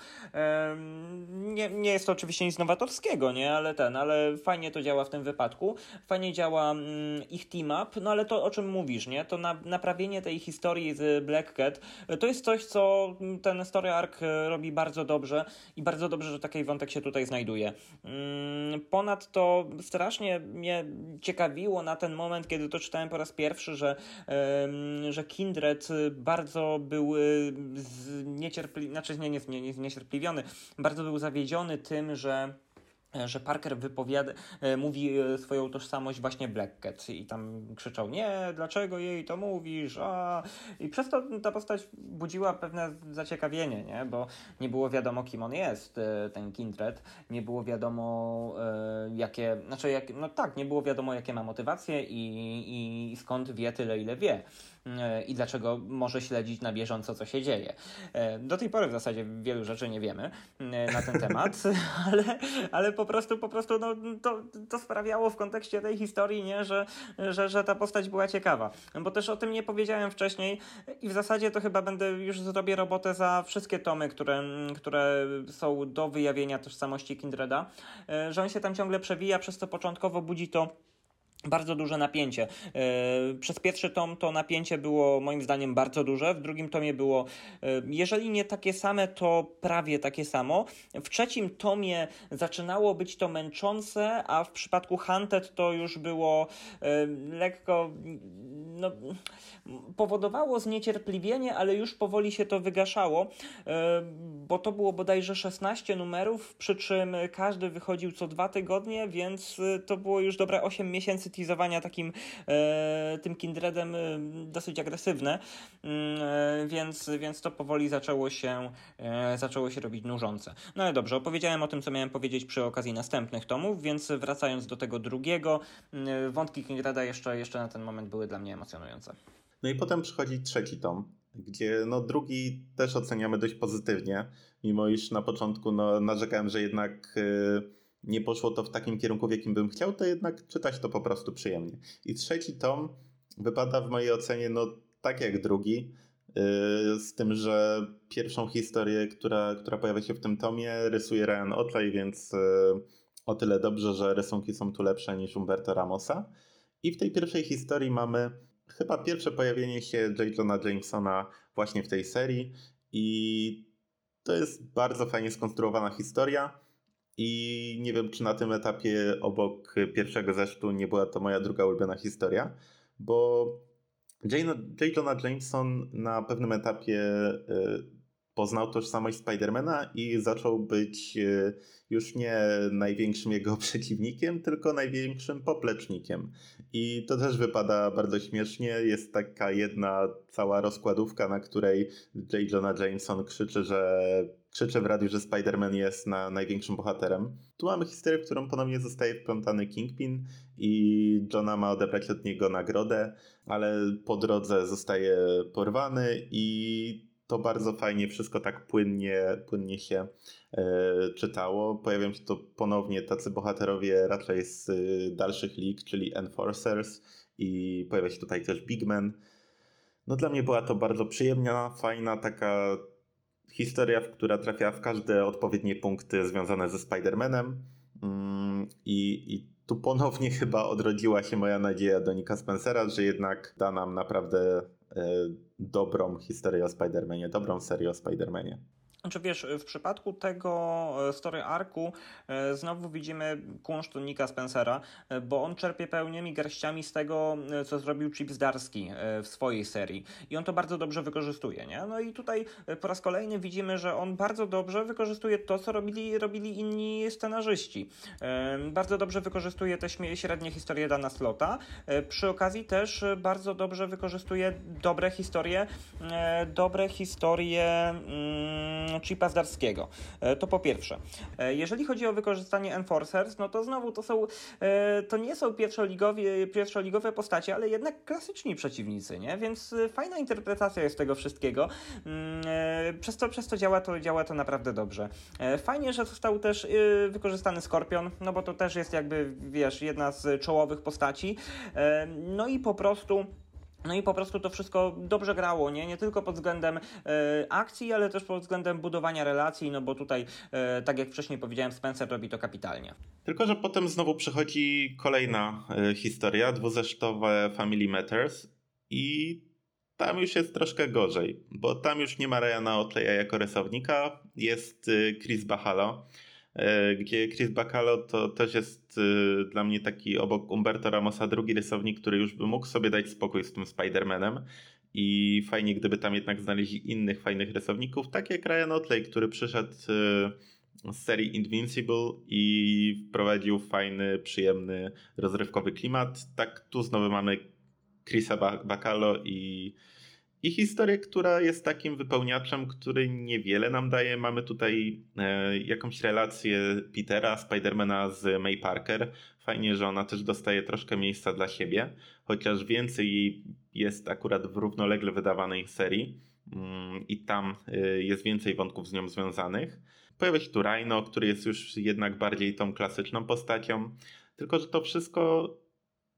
Speaker 2: Nie, nie jest to oczywiście nic nowatorskiego, nie? Ale ten, ale fajnie to działa w tym wypadku. Fajnie działa mm, ich team up, no ale to o czym mówisz, nie? To na, naprawienie tej historii z Black Cat to jest coś, co ten story arc e, robi bardzo dobrze i bardzo dobrze, że taki wątek się tutaj znajduje. Mm, Ponadto strasznie mnie ciekawiło na ten moment, kiedy to czytałem po raz pierwszy, że, że Kindred bardzo był niecierpliwy, znaczy nie, nie, nie, nie, niecierpliwiony, bardzo był zawiedziony tym, że że Parker wypowiada, e, mówi e, swoją tożsamość właśnie Black Cat i tam krzyczał, nie, dlaczego jej to mówisz, a... I przez to ta postać budziła pewne zaciekawienie, nie, bo nie było wiadomo, kim on jest, e, ten Kindred, nie było wiadomo, jakie, znaczy, jak, no tak, nie było wiadomo, jakie ma motywacje i, i skąd wie tyle, ile wie i dlaczego może śledzić na bieżąco, co się dzieje. E, Do tej pory w zasadzie wielu rzeczy nie wiemy e, na ten temat, ale, ale po prostu, po prostu no, to, to sprawiało w kontekście tej historii, nie, że, że, że ta postać była ciekawa. Bo też o tym nie powiedziałem wcześniej i w zasadzie to chyba będę już zrobię robotę za wszystkie tomy, które, które są do wyjawienia tożsamości Kindreda, e, że on się tam ciągle przewija, przez co początkowo budzi to bardzo duże napięcie. Yy, Przez pierwszy tom to napięcie było moim zdaniem bardzo duże, w drugim tomie było, yy, jeżeli nie takie same, to prawie takie samo. W trzecim tomie zaczynało być to męczące, a w przypadku Hunted to już było yy, lekko no, powodowało zniecierpliwienie, ale już powoli się to wygaszało, e, bo to było bodajże 16 numerów, przy czym każdy wychodził co dwa tygodnie, więc to było już dobre 8 miesięcy teasowania takim tym Kindredem dosyć agresywne, mm, więc, więc to powoli zaczęło się, zaczęło się robić nużące. No ale dobrze, opowiedziałem o tym, co miałem powiedzieć przy okazji następnych tomów, więc wracając do tego drugiego, mm, wątki Kingreda jeszcze, jeszcze na ten moment były dla mnie emocjonujące.
Speaker 1: No i potem przychodzi trzeci tom, gdzie no drugi też oceniamy dość pozytywnie, mimo iż na początku no, narzekałem, że jednak yy, nie poszło to w takim kierunku, w jakim bym chciał, to jednak czytać to po prostu przyjemnie. I trzeci tom wypada w mojej ocenie no tak jak drugi, yy, z tym, że pierwszą historię, która, która pojawia się w tym tomie, rysuje Ryan Otley, więc yy, o tyle dobrze, że rysunki są tu lepsze niż Umberto Ramosa. I w tej pierwszej historii mamy chyba pierwsze pojawienie się J. Johna Jamesona właśnie w tej serii i to jest bardzo fajnie skonstruowana historia i nie wiem, czy na tym etapie obok pierwszego zesztu nie była to moja druga ulubiona historia, bo J. Jonah Jameson na pewnym etapie y, poznał tożsamość Spidermana i zaczął być e, już nie największym jego przeciwnikiem, tylko największym poplecznikiem. I to też wypada bardzo śmiesznie. Jest taka jedna cała rozkładówka, na której J. Jonah Jameson krzyczy, że krzyczy w radiu, że Spider-Man jest na największym bohaterem. Tu mamy historię, w którą ponownie zostaje wplątany Kingpin i Johna ma odebrać od niego nagrodę, ale po drodze zostaje porwany i to bardzo fajnie wszystko tak płynnie, płynnie się e, czytało. Pojawią się to ponownie tacy bohaterowie raczej z y, dalszych lig, czyli Enforcers i pojawia się tutaj też Bigman. No dla mnie była to bardzo przyjemna, fajna taka historia, która trafia w każde odpowiednie punkty związane ze Spider-Manem mm, i, i tu ponownie chyba odrodziła się moja nadzieja do Nika Spencera, że jednak da nam naprawdę e, dobrą historię o Spider-Manie, dobrą serię o Spider-Manie.
Speaker 2: Znaczy wiesz, w przypadku tego e, story arku e, znowu widzimy kunszt Nika Spencera, e, bo on czerpie pełnymi garściami z tego, co zrobił Chip Zdarski w swojej serii. I on to bardzo dobrze wykorzystuje, nie? No i tutaj po raz kolejny widzimy, że on bardzo dobrze wykorzystuje to, co robili, robili inni scenarzyści. Bardzo dobrze wykorzystuje te średnie historie Dana Slota. Przy okazji też bardzo dobrze wykorzystuje dobre historie, dobre historie mm, chipa Zdarskiego. E, to po pierwsze. E, jeżeli chodzi o wykorzystanie Enforcers, no to znowu to są, e, to nie są pierwszoligowie, pierwszoligowe postacie, ale jednak klasyczni przeciwnicy, nie? Więc fajna interpretacja jest tego wszystkiego. Mm, przez to, przez to działa to, działa to naprawdę dobrze. Fajnie, że został też wykorzystany Skorpion, no bo to też jest jakby, wiesz, jedna z czołowych postaci. No i po prostu no i po prostu to wszystko dobrze grało, nie, nie tylko pod względem e, akcji, ale też pod względem budowania relacji, no bo tutaj, e, tak jak wcześniej powiedziałem, Spencer robi to kapitalnie.
Speaker 1: Tylko, że potem znowu przychodzi kolejna e, historia, dwuzesztowe Family Matters i tam już jest troszkę gorzej, bo tam już nie ma Ryana Otleya jako rysownika, jest e, Chris Bachalo, E, gdzie Chris Bacalo to też jest e, dla mnie taki obok Umberto Ramosa drugi rysownik, który już by mógł sobie dać spokój z tym Spider-Manem i fajnie gdyby tam jednak znaleźli innych fajnych rysowników, tak jak Ryan Otley, który przyszedł e, z serii Invincible i wprowadził fajny, przyjemny, rozrywkowy klimat. Tak tu znowu mamy Chrisa Bacalo i i historię, która jest takim wypełniaczem, który niewiele nam daje. Mamy tutaj e, jakąś relację Petera, Spidermana z May Parker. Fajnie, że ona też dostaje troszkę miejsca dla siebie, chociaż więcej jej jest akurat w równolegle wydawanej serii mm, i tam e, jest więcej wątków z nią związanych. Pojawia się tu Rhino, który jest już jednak bardziej tą klasyczną postacią, tylko że to wszystko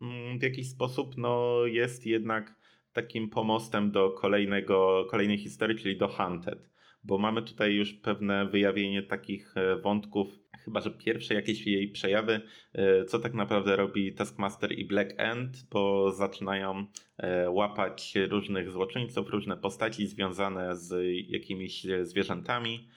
Speaker 1: mm, w jakiś sposób no, jest jednak takim pomostem do kolejnego, kolejnej historii, czyli do Hunted. Bo mamy tutaj już pewne wyjawienie takich e, wątków, chyba że pierwsze jakieś jej przejawy, e, co tak naprawdę robi Taskmaster i Black End, bo zaczynają e, łapać różnych złoczyńców, różne postaci związane z jakimiś zwierzętami.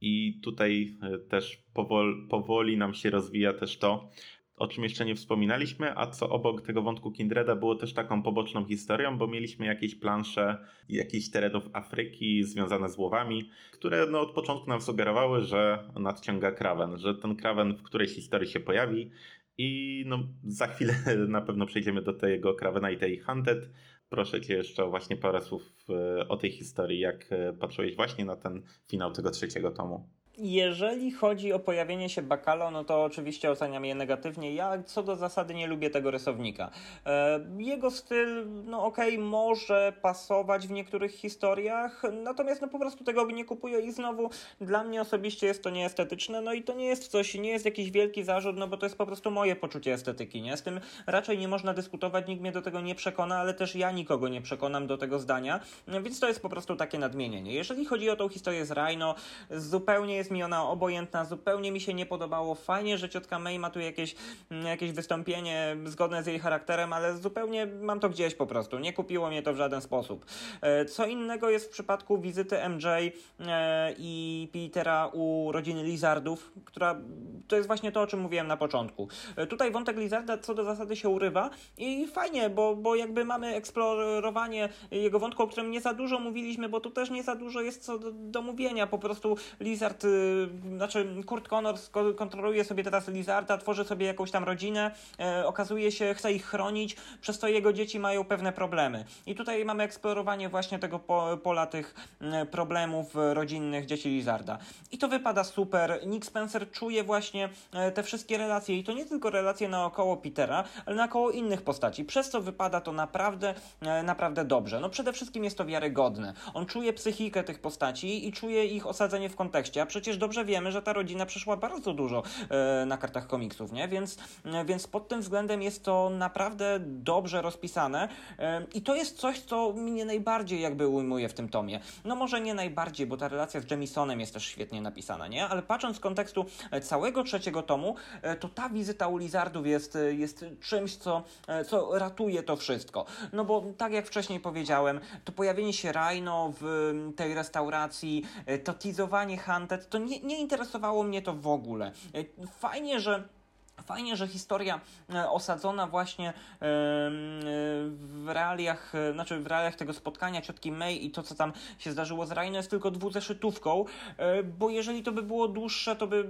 Speaker 1: I tutaj też powoli, powoli nam się rozwija też to, o czym jeszcze nie wspominaliśmy, a co obok tego wątku Kindreda było też taką poboczną historią, bo mieliśmy jakieś plansze jakichś terenów Afryki związane z łowami, które no, od początku nam sugerowały, że nadciąga Kraven, że ten Kraven w którejś historii się pojawi i no, za chwilę na pewno przejdziemy do tego Kravena i tej Hunted. Proszę Cię jeszcze właśnie parę słów e, o tej historii, jak e, patrzyłeś właśnie na ten finał tego trzeciego tomu.
Speaker 2: Jeżeli chodzi o pojawienie się Bakalo, no to oczywiście oceniam je negatywnie. Ja co do zasady nie lubię tego rysownika. E, jego styl, no okej, okay, może pasować w niektórych historiach, natomiast no po prostu tego nie kupuję i znowu dla mnie osobiście jest to nieestetyczne, no i to nie jest coś, nie jest jakiś wielki zarzut, no bo to jest po prostu moje poczucie estetyki, nie? Z tym raczej nie można dyskutować, nikt mnie do tego nie przekona, ale też ja nikogo nie przekonam do tego zdania, więc to jest po prostu takie nadmienienie. Jeżeli chodzi o tą historię z Rhino, zupełnie jest jest mi ona obojętna, zupełnie mi się nie podobało. Fajnie, że ciotka May ma tu jakieś, mm, jakieś wystąpienie zgodne z jej charakterem, ale zupełnie mam to gdzieś po prostu. Nie kupiło mnie to w żaden sposób. E, co innego jest w przypadku wizyty MJ e, i Petera u rodziny Lizardów, która to jest właśnie to, o czym mówiłem na początku. E, tutaj wątek Lizarda co do zasady się urywa i fajnie, bo, bo jakby mamy eksplorowanie jego wątku, o którym nie za dużo mówiliśmy, bo tu też nie za dużo jest co do, do mówienia. Po prostu Lizard znaczy Kurt Connors kontroluje sobie teraz Lizarda, tworzy sobie jakąś tam rodzinę, e, okazuje się, chce ich chronić, przez to jego dzieci mają pewne problemy. I tutaj mamy eksplorowanie właśnie tego po, pola tych problemów rodzinnych dzieci Lizarda. I to wypada super. Nick Spencer czuje właśnie e, te wszystkie relacje i to nie tylko relacje naokoło Petera, ale naokoło innych postaci. Przez co wypada to naprawdę, e, naprawdę dobrze. No przede wszystkim jest to wiarygodne. On czuje psychikę tych postaci i czuje ich osadzenie w kontekście, a przecież przecież dobrze wiemy, że ta rodzina przeszła bardzo dużo e, na kartach komiksów, nie? Więc, e, więc pod tym względem jest to naprawdę dobrze rozpisane e, i to jest coś, co mnie najbardziej jakby ujmuje w tym tomie. No może nie najbardziej, bo ta relacja z Jemisonem jest też świetnie napisana, nie? Ale patrząc z kontekstu całego trzeciego tomu, to ta wizyta u Lizardów jest, jest czymś, co, co ratuje to wszystko. No bo tak jak wcześniej powiedziałem, to pojawienie się Rhino w tej restauracji, to teasowanie Hunted, to to nie, nie interesowało mnie to w ogóle. E, fajnie, że Fajnie, że historia e, osadzona właśnie w realiach, e, znaczy w realiach tego spotkania ciotki May i to, co tam się zdarzyło z Rhino jest tylko dwuzeszytówką, e, bo jeżeli to by było dłuższe, to by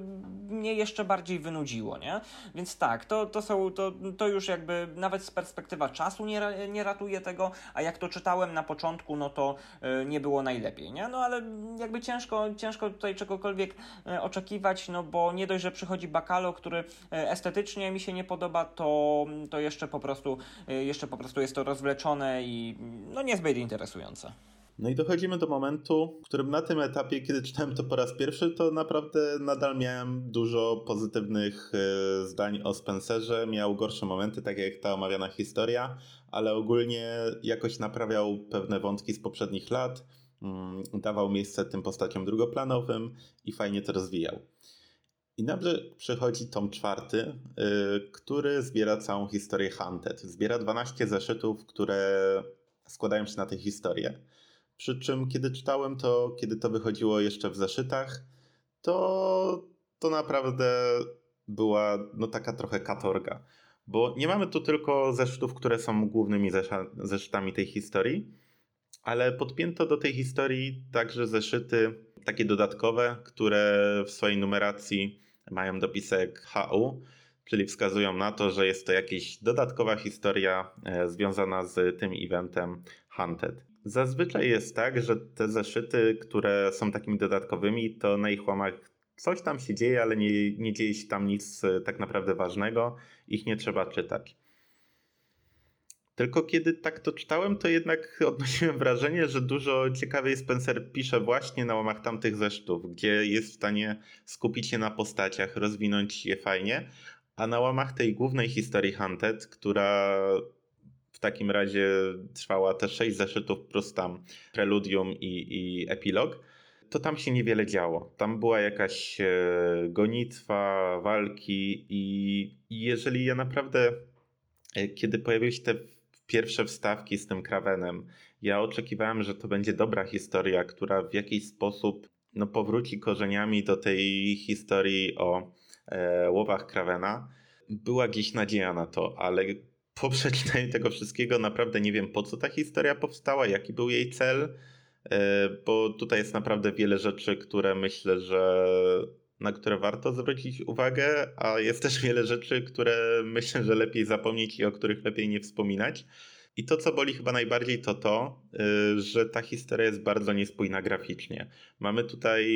Speaker 2: mnie jeszcze bardziej wynudziło, nie? Więc tak, to, to są, to, to już jakby nawet z perspektywa czasu nie, nie ratuje tego, a jak to czytałem na początku, no to nie było najlepiej, nie? No ale jakby ciężko, ciężko tutaj czegokolwiek oczekiwać, no bo nie dość, że przychodzi Bakalo, który estetycznie mi się nie podoba, to, to jeszcze, po prostu, jeszcze po prostu jest to rozwleczone i no niezbyt interesujące.
Speaker 1: No i dochodzimy do momentu, w którym na tym etapie, kiedy czytałem to po raz pierwszy, to naprawdę nadal miałem dużo pozytywnych e, zdań o Spencerze. Miał gorsze momenty, tak jak ta omawiana historia, ale ogólnie jakoś naprawiał pewne wątki z poprzednich lat, mm, dawał miejsce tym postaciom drugoplanowym i fajnie to rozwijał. I nagle przychodzi tom czwarty, yy, który zbiera całą historię Hunted. Zbiera 12 zeszytów, które składają się na tę historię. Przy czym, kiedy czytałem to, kiedy to wychodziło jeszcze w zeszytach, to, to naprawdę była no, taka trochę katorga. Bo nie mamy tu tylko zeszytów, które są głównymi zeszytami tej historii, ale podpięto do tej historii także zeszyty takie dodatkowe, które w swojej numeracji mają dopisek HU, czyli wskazują na to, że jest to jakaś dodatkowa historia e, związana z tym eventem Hunted. Zazwyczaj jest tak, że te zeszyty, które są takimi dodatkowymi, to na ich łamach coś tam się dzieje, ale nie, nie dzieje się tam nic e, tak naprawdę ważnego, ich nie trzeba czytać. Tylko kiedy tak to czytałem, to jednak odnosiłem wrażenie, że dużo ciekawiej Spencer pisze właśnie na łamach tamtych zesztów, gdzie jest w stanie skupić się na postaciach, rozwinąć je fajnie, a na łamach tej głównej historii Hunted, która w takim razie trwała te sześć zeszytów plus tam preludium i, i epilog, to tam się niewiele działo. Tam była jakaś e, gonitwa, walki i, jeżeli ja naprawdę, e, kiedy pojawiły się te pierwsze wstawki z tym Kravenem. Ja oczekiwałem, że to będzie dobra historia, która w jakiś sposób no, powróci korzeniami do tej historii o e, łowach Kravena. była gdzieś nadzieja na to, ale po przeczytaniu tego wszystkiego naprawdę nie wiem po co ta historia powstała, jaki był jej cel, e, bo tutaj jest naprawdę wiele rzeczy, które myślę, że na które warto zwrócić uwagę, a jest też wiele rzeczy, które myślę, że lepiej zapomnieć i o których lepiej nie wspominać. I to, co boli chyba najbardziej, to to, y, że ta historia jest bardzo niespójna graficznie. Mamy tutaj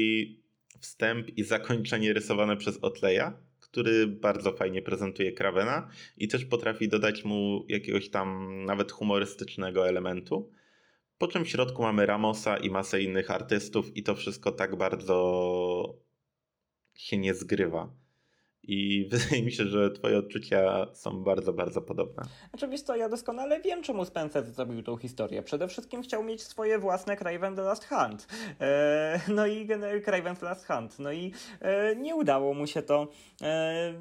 Speaker 1: wstęp i zakończenie rysowane przez Otleja, który bardzo fajnie prezentuje Kravena i też potrafi dodać mu jakiegoś tam nawet humorystycznego elementu. Po czym w środku mamy Ramosa i masę innych artystów, i to wszystko tak bardzo się nie zgrywa. I wydaje mi się, że twoje odczucia są bardzo, bardzo podobne.
Speaker 2: Oczywiście to ja doskonale wiem, czemu Spencer zrobił tą historię. Przede wszystkim chciał mieć swoje własne Craven The Last Hunt. Eee, no i Craven The Last Hunt. No i e, nie udało mu się to. E,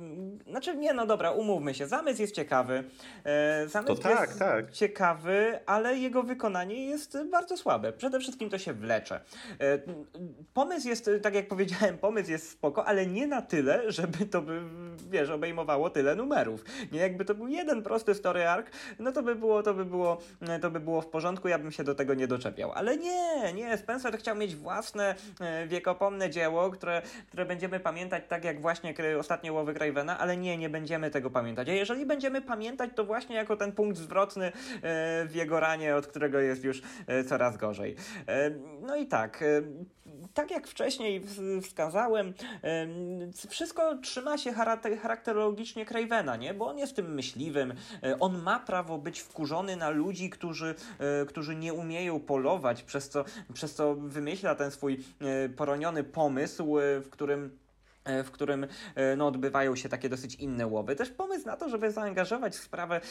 Speaker 2: znaczy, nie, no dobra, umówmy się. Zamysł jest ciekawy. E, zamysł
Speaker 1: to tak,
Speaker 2: jest
Speaker 1: tak.
Speaker 2: ciekawy, ale jego wykonanie jest bardzo słabe. Przede wszystkim to się wlecze. E, pomysł jest, tak jak powiedziałem, pomysł jest spoko, ale nie na tyle, żeby to by, wiesz, obejmowało tyle numerów. Nie jakby to był jeden prosty story arc, no to by było, to by było, to by było w porządku, ja bym się do tego nie doczepiał. Ale nie, nie, Spencer chciał mieć własne e, wiekopomne dzieło, które, które będziemy pamiętać tak jak właśnie ostatnie łowy Cravena, ale nie, nie będziemy tego pamiętać. A jeżeli będziemy pamiętać, to właśnie jako ten punkt zwrotny e, w jego ranie, od którego jest już e, coraz gorzej. No i tak, tak jak wcześniej wskazałem, wszystko trzyma się charakterologicznie Cravena, nie? Bo on jest tym myśliwym, e, on ma prawo być wkurzony na ludzi, którzy, e, którzy nie umieją polować, przez co, przez co wymyśla ten swój e, poroniony pomysł, w którym w którym no, odbywają się takie dosyć inne łowy. Też pomysł na to, żeby zaangażować w sprawę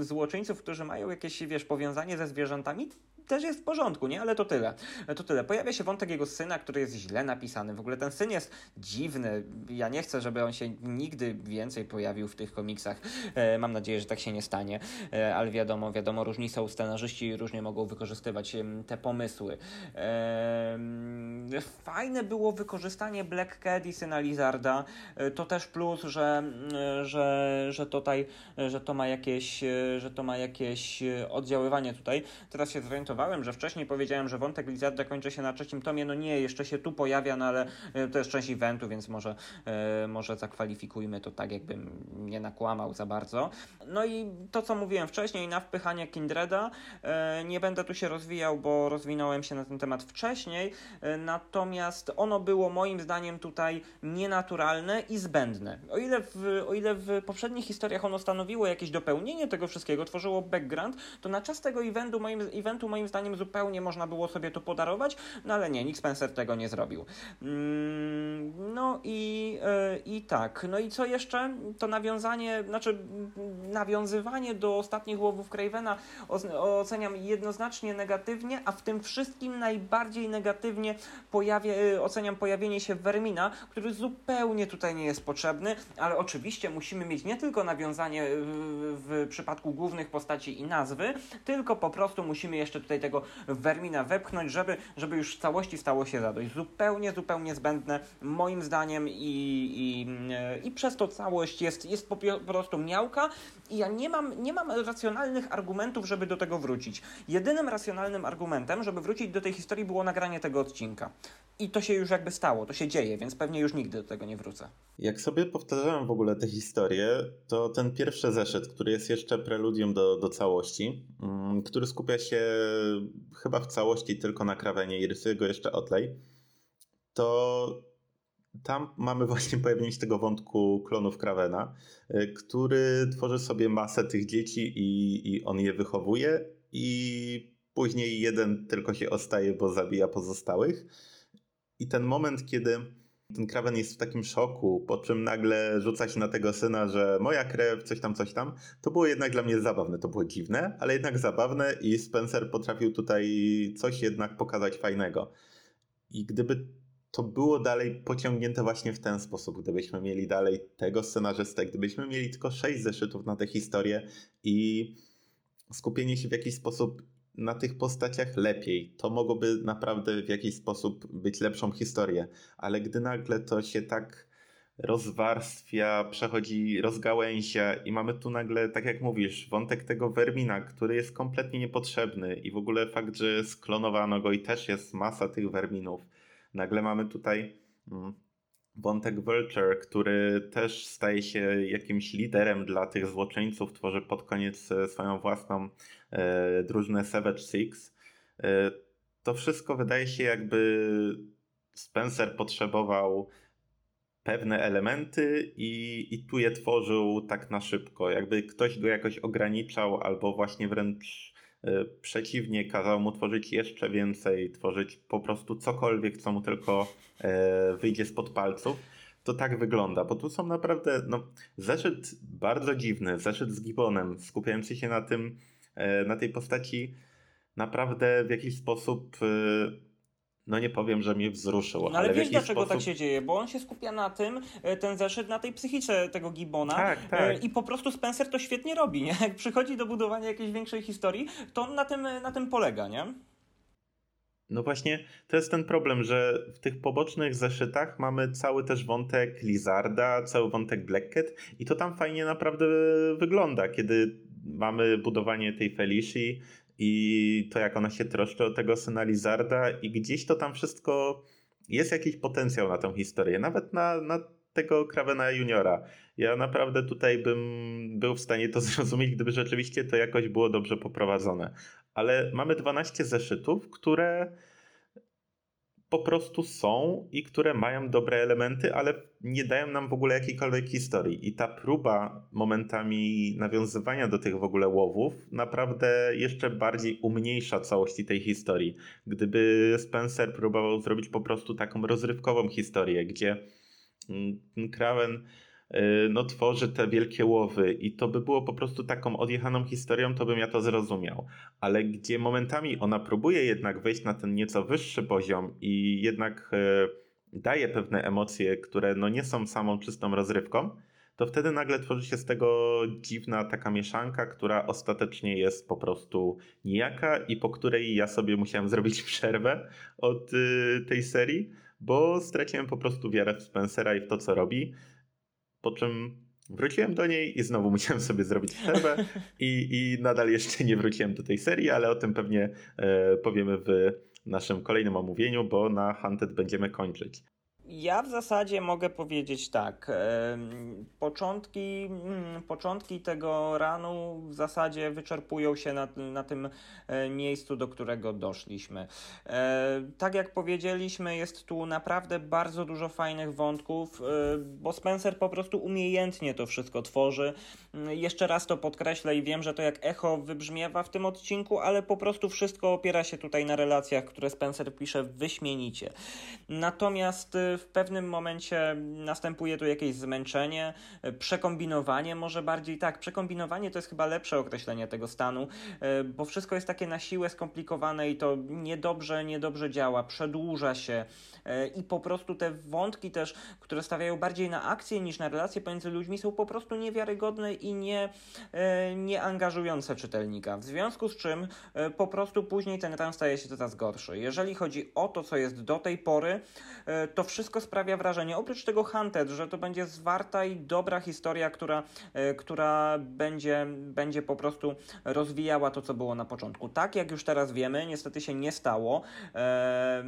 Speaker 2: złoczyńców, którzy mają jakieś, wiesz, powiązanie ze zwierzętami, też jest w porządku, nie? Ale to tyle. To tyle. Pojawia się wątek jego syna, który jest źle napisany. W ogóle ten syn jest dziwny. Ja nie chcę, żeby on się nigdy więcej pojawił w tych komiksach. E, mam nadzieję, że tak się nie stanie. E, ale wiadomo, wiadomo, różni są scenarzyści, różnie mogą wykorzystywać te pomysły. E, fajne było wykorzystanie Black Cat i syna Lizarda. E, to też plus, że, że, że tutaj, że to ma jakieś, że to ma jakieś oddziaływanie tutaj. Teraz się zorientowałem, że wcześniej powiedziałem, że wątek Lizarda kończy się na trzecim tomie. No nie, jeszcze się tu pojawia, no ale e, to jest część eventu, więc może, e, może zakwalifikujmy to tak, jakbym nie nakłamał za bardzo. No i to, co mówiłem wcześniej, na wpychanie Kindreda, e, nie będę tu się rozwijał, bo rozwinąłem się na ten temat wcześniej, natomiast ono było moim zdaniem tutaj nienaturalne i zbędne. O ile w, o ile w poprzednich historiach ono stanowiło jakieś dopełnienie tego wszystkiego, tworzyło background, to na czas tego eventu moim, eventu moim zdaniem zupełnie można było sobie to podarować, no ale nie, Nick Spencer tego nie zrobił. Mm, no i, yy, i tak, no i co jeszcze? To nawiązanie, znaczy nawiązywanie do ostatnich łowów Cravena oceniam jednoznacznie negatywnie, a w tym wszystkim najbardziej negatywnie pojawia, yy, oceniam pojawienie się Vermina, który zupełnie tutaj nie jest potrzebny, ale oczywiście musimy mieć nie tylko nawiązanie w, w przypadku głównych postaci i nazwy, tylko po prostu musimy jeszcze tutaj tego Vermina wepchnąć, żeby, żeby już w całości stało się zadość. Zupełnie, zupełnie zbędne moim zdaniem i, i, e, i przez to całość jest, jest po prostu miałka i ja nie mam, nie mam racjonalnych argumentów, żeby do tego wrócić. Jedynym racjonalnym argumentem, żeby wrócić do tej historii było nagranie tego odcinka. I to się już jakby stało, to się dzieje, więc pewnie już nigdy do tego nie wrócę.
Speaker 1: Jak sobie powtarzałem w ogóle tę historię, to ten pierwszy zeszyt, który jest jeszcze preludium do, do całości, mm, który skupia się chyba w całości tylko na rysuje go jeszcze Otley, to tam mamy właśnie pojawienie się tego wątku klonów Krawena, y, który tworzy sobie masę tych dzieci i, i on je wychowuje i później jeden tylko się ostaje, bo zabija pozostałych. I ten moment, kiedy ten Kraven jest w takim szoku, po czym nagle rzuca się na tego syna, że moja krew, coś tam, coś tam, to było jednak dla mnie zabawne. To było dziwne, ale jednak zabawne i Spencer potrafił tutaj coś jednak pokazać fajnego. I gdyby to było dalej pociągnięte właśnie w ten sposób, gdybyśmy mieli dalej tego scenarzystę, gdybyśmy mieli tylko sześć zeszytów na tę historię i skupienie się w jakiś sposób na tych postaciach lepiej. To mogłoby naprawdę w jakiś sposób być lepszą historię, ale gdy nagle to się tak rozwarstwia, przechodzi rozgałęzia i mamy tu nagle, tak jak mówisz, wątek tego Vermina, który jest kompletnie niepotrzebny i w ogóle fakt, że sklonowano go i też jest masa tych Verminów. Nagle mamy tutaj mm, wątek Vulture, który też staje się jakimś liderem dla tych złoczyńców, tworzy pod koniec e, swoją własną e, drużynę Savage Six. E, to wszystko wydaje się jakby Spencer potrzebował pewne elementy i, i tu je tworzył tak na szybko. Jakby ktoś go jakoś ograniczał, albo właśnie wręcz przeciwnie, kazał mu tworzyć jeszcze więcej, tworzyć po prostu cokolwiek, co mu tylko e, wyjdzie spod palców. To tak wygląda, bo tu są naprawdę no, zeszyt bardzo dziwny, zeszyt z Gibbonem, skupiający się na tym, e, na tej postaci naprawdę w jakiś sposób no nie powiem, że mnie wzruszył.
Speaker 2: No, ale, ale wiesz dlaczego sposób... tak się dzieje? Bo on się skupia na tym, e, ten zeszyt, na tej psychice tego Gibbona
Speaker 1: tak, e, tak.
Speaker 2: i po prostu Spencer to świetnie robi, nie? Jak przychodzi do budowania jakiejś większej historii, to on na tym, na tym polega, nie?
Speaker 1: No właśnie, to jest ten problem, że w tych pobocznych zeszytach mamy cały też wątek Lizarda, cały wątek Black Cat i to tam fajnie naprawdę wygląda, kiedy mamy budowanie tej Felici, i to jak ona się troszczy o tego syna Lizarda i gdzieś to tam wszystko jest jakiś potencjał na tą historię, nawet na, na tego Kravena juniora. Ja naprawdę tutaj bym był w stanie to zrozumieć, gdyby rzeczywiście to jakoś było dobrze poprowadzone. Ale mamy 12 zeszytów, które po prostu są i które mają dobre elementy, ale nie dają nam w ogóle jakiejkolwiek historii. I ta próba momentami nawiązywania do tych w ogóle łowów naprawdę jeszcze bardziej umniejsza całości tej historii. Gdyby Spencer próbował zrobić po prostu taką rozrywkową historię, gdzie mm, Kraven no, tworzy te wielkie łowy i to by było po prostu taką odjechaną historią, to bym ja to zrozumiał. Ale gdzie momentami ona próbuje jednak wejść na ten nieco wyższy poziom i jednak y, daje pewne emocje, które no nie są samą czystą rozrywką, to wtedy nagle tworzy się z tego dziwna taka mieszanka, która ostatecznie jest po prostu nijaka i po której ja sobie musiałem zrobić przerwę od y, tej serii, bo straciłem po prostu wiarę w Spencera i w to, co robi. Po czym wróciłem do niej i znowu musiałem sobie zrobić przerwę i, i nadal jeszcze nie wróciłem do tej serii, ale o tym pewnie e, powiemy w naszym kolejnym omówieniu, bo na Hunted będziemy kończyć.
Speaker 2: Ja w zasadzie mogę powiedzieć tak. Początki, mm, początki tego ranu w zasadzie wyczerpują się na, na tym e, miejscu, do którego doszliśmy. E, tak jak powiedzieliśmy, jest tu naprawdę bardzo dużo fajnych wątków, e, bo Spencer po prostu umiejętnie to wszystko tworzy. Mm, jeszcze raz to podkreślę i wiem, że to jak echo wybrzmiewa w tym odcinku, ale po prostu wszystko opiera się tutaj na relacjach, które Spencer pisze wyśmienicie. Natomiast w pewnym momencie następuje tu jakieś zmęczenie, przekombinowanie, może bardziej tak. Przekombinowanie to jest chyba lepsze określenie tego stanu, e, bo wszystko jest takie na siłę skomplikowane i to niedobrze, niedobrze działa, przedłuża się e, i po prostu te wątki też, które stawiają bardziej na akcję niż na relacje pomiędzy ludźmi, są po prostu niewiarygodne i nie, e, nie angażujące czytelnika. W związku z czym po prostu później ten ran staje się coraz gorszy. Jeżeli chodzi o to, co jest do tej pory, to wszystko wszystko sprawia wrażenie. Oprócz tego Hunted, że to będzie zwarta i dobra historia, która, e, która będzie, będzie po prostu rozwijała to, co było na początku. Tak jak już teraz wiemy, niestety się nie stało. E,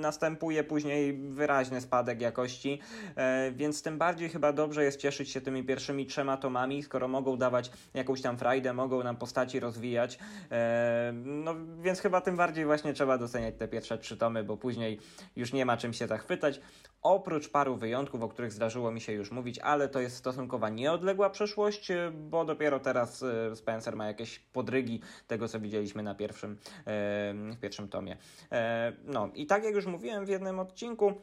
Speaker 2: następuje później wyraźny spadek jakości, e, więc tym bardziej chyba dobrze jest cieszyć się tymi pierwszymi trzema tomami, skoro mogą dawać jakąś tam frajdę, mogą nam postaci rozwijać. E, no więc chyba tym bardziej właśnie trzeba doceniać te pierwsze trzy tomy, bo później już nie ma czym się zachwytać. Oprócz paru wyjątków, o których zdarzyło mi się już mówić, ale to jest stosunkowa nieodległa przeszłość, bo dopiero teraz e, Spencer ma jakieś podrygi tego, co widzieliśmy na pierwszym, e, w pierwszym tomie. E, no i tak jak już mówiłem w jednym odcinku,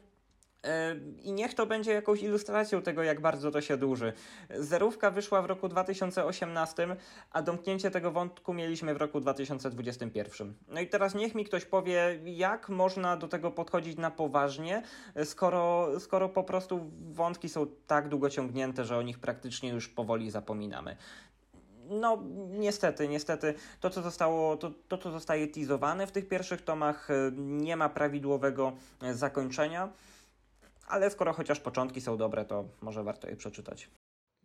Speaker 2: i niech to będzie jakąś ilustracją tego, jak bardzo to się dłuży. Zerówka wyszła w roku 2018, a domknięcie tego wątku mieliśmy w roku 2021. No i teraz niech mi ktoś powie, jak można do tego podchodzić na poważnie, skoro, skoro po prostu wątki są tak długo ciągnięte, że o nich praktycznie już powoli zapominamy no niestety, niestety to co zostało, to, to co zostaje teasowane w tych pierwszych tomach nie ma prawidłowego zakończenia ale skoro chociaż początki są dobre, to może warto je przeczytać.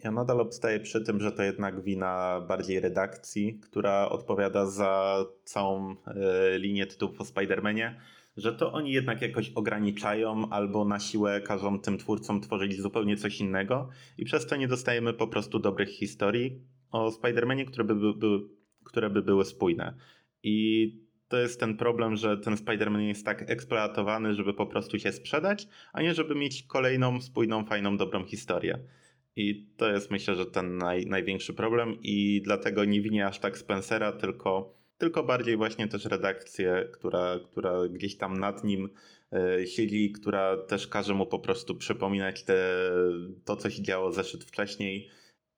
Speaker 1: Ja nadal obstaję przy tym, że to jednak wina bardziej redakcji, która odpowiada za całą e, linię tytułów o Spider-Manie, że to oni jednak jakoś ograniczają albo na siłę każą tym twórcom tworzyć zupełnie coś innego i przez to nie dostajemy po prostu dobrych historii o Spider-Manie, które by, by, które by były spójne. I to jest ten problem, że ten Spider-Man jest tak eksploatowany, żeby po prostu się sprzedać, a nie żeby mieć kolejną spójną, fajną, dobrą historię. I to jest myślę, że ten naj, największy problem i dlatego nie winię aż tak Spencera, tylko, tylko bardziej właśnie też redakcję, która, która gdzieś tam nad nim y, siedzi, która też każe mu po prostu przypominać te, to, co się działo zeszyt wcześniej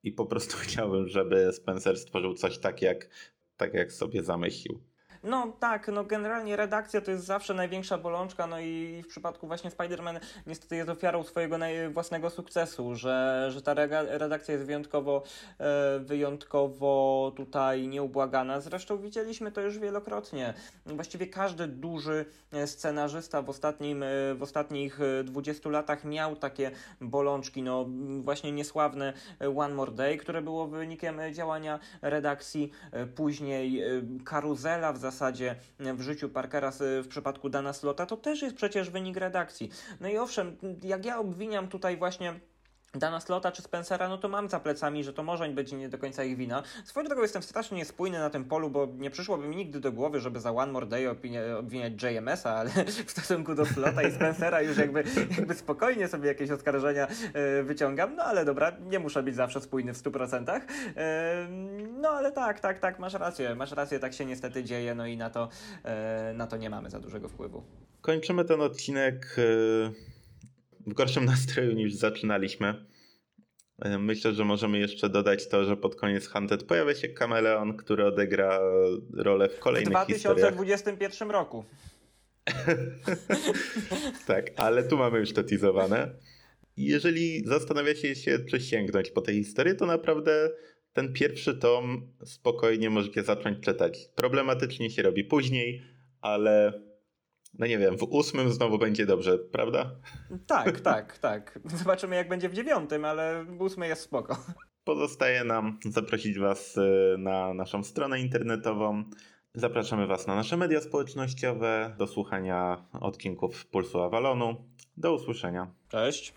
Speaker 1: i po prostu chciałbym, żeby Spencer stworzył coś tak jak, tak jak sobie zamyślił.
Speaker 2: No tak, no generalnie redakcja to jest zawsze największa bolączka, no i w przypadku właśnie Spider-Man niestety jest ofiarą swojego własnego sukcesu, że, że ta redakcja jest wyjątkowo, e, wyjątkowo tutaj nieubłagana. Zresztą widzieliśmy to już wielokrotnie. Właściwie każdy duży e, scenarzysta w, ostatnim, e, w ostatnich e, 20 latach miał takie bolączki, no właśnie niesławne One More Day, które było wynikiem działania redakcji, później karuzela w zasadzie e, w życiu Parkera z- w przypadku Dana Slota, to też jest przecież wynik redakcji. No i owszem, jak ja obwiniam tutaj właśnie Dana Slota czy Spencera, no to mam za plecami, że to może być nie do końca ich wina. Swoją drogą jestem strasznie niespójny na tym polu, bo nie przyszłoby mi nigdy do głowy, żeby za One More Day obwiniać JMS-a, ale w stosunku do Slota i Spencera już jakby, jakby spokojnie sobie jakieś oskarżenia e, wyciągam, no ale dobra, nie muszę być zawsze spójny w 100%. E, no ale tak, tak, tak, masz rację, masz rację, tak się niestety dzieje, no i na to, e, na to nie mamy za dużego wpływu.
Speaker 1: Kończymy ten odcinek w gorszym nastroju niż zaczynaliśmy. Y, Myślę, że możemy jeszcze dodać to, że pod koniec Hunted pojawia się kameleon, który odegra rolę w
Speaker 2: W
Speaker 1: kolejnych historiach.
Speaker 2: 2021 roku.
Speaker 1: Tak, ale tu mamy już to teasowane. Jeżeli zastanawiacie się, czy sięgnąć po tej historii, to naprawdę ten pierwszy tom spokojnie możecie zacząć czytać. Problematycznie się robi później, ale no nie wiem, w ósmym znowu będzie dobrze, prawda?
Speaker 2: Tak, tak, tak. Zobaczymy jak będzie w dziewiątym, ale ósmy jest spoko.
Speaker 1: Pozostaje nam zaprosić Was y, na naszą stronę internetową. Zapraszamy Was na nasze media społecznościowe, do słuchania odcinków Pulsu Avalonu. Do usłyszenia.
Speaker 2: Cześć.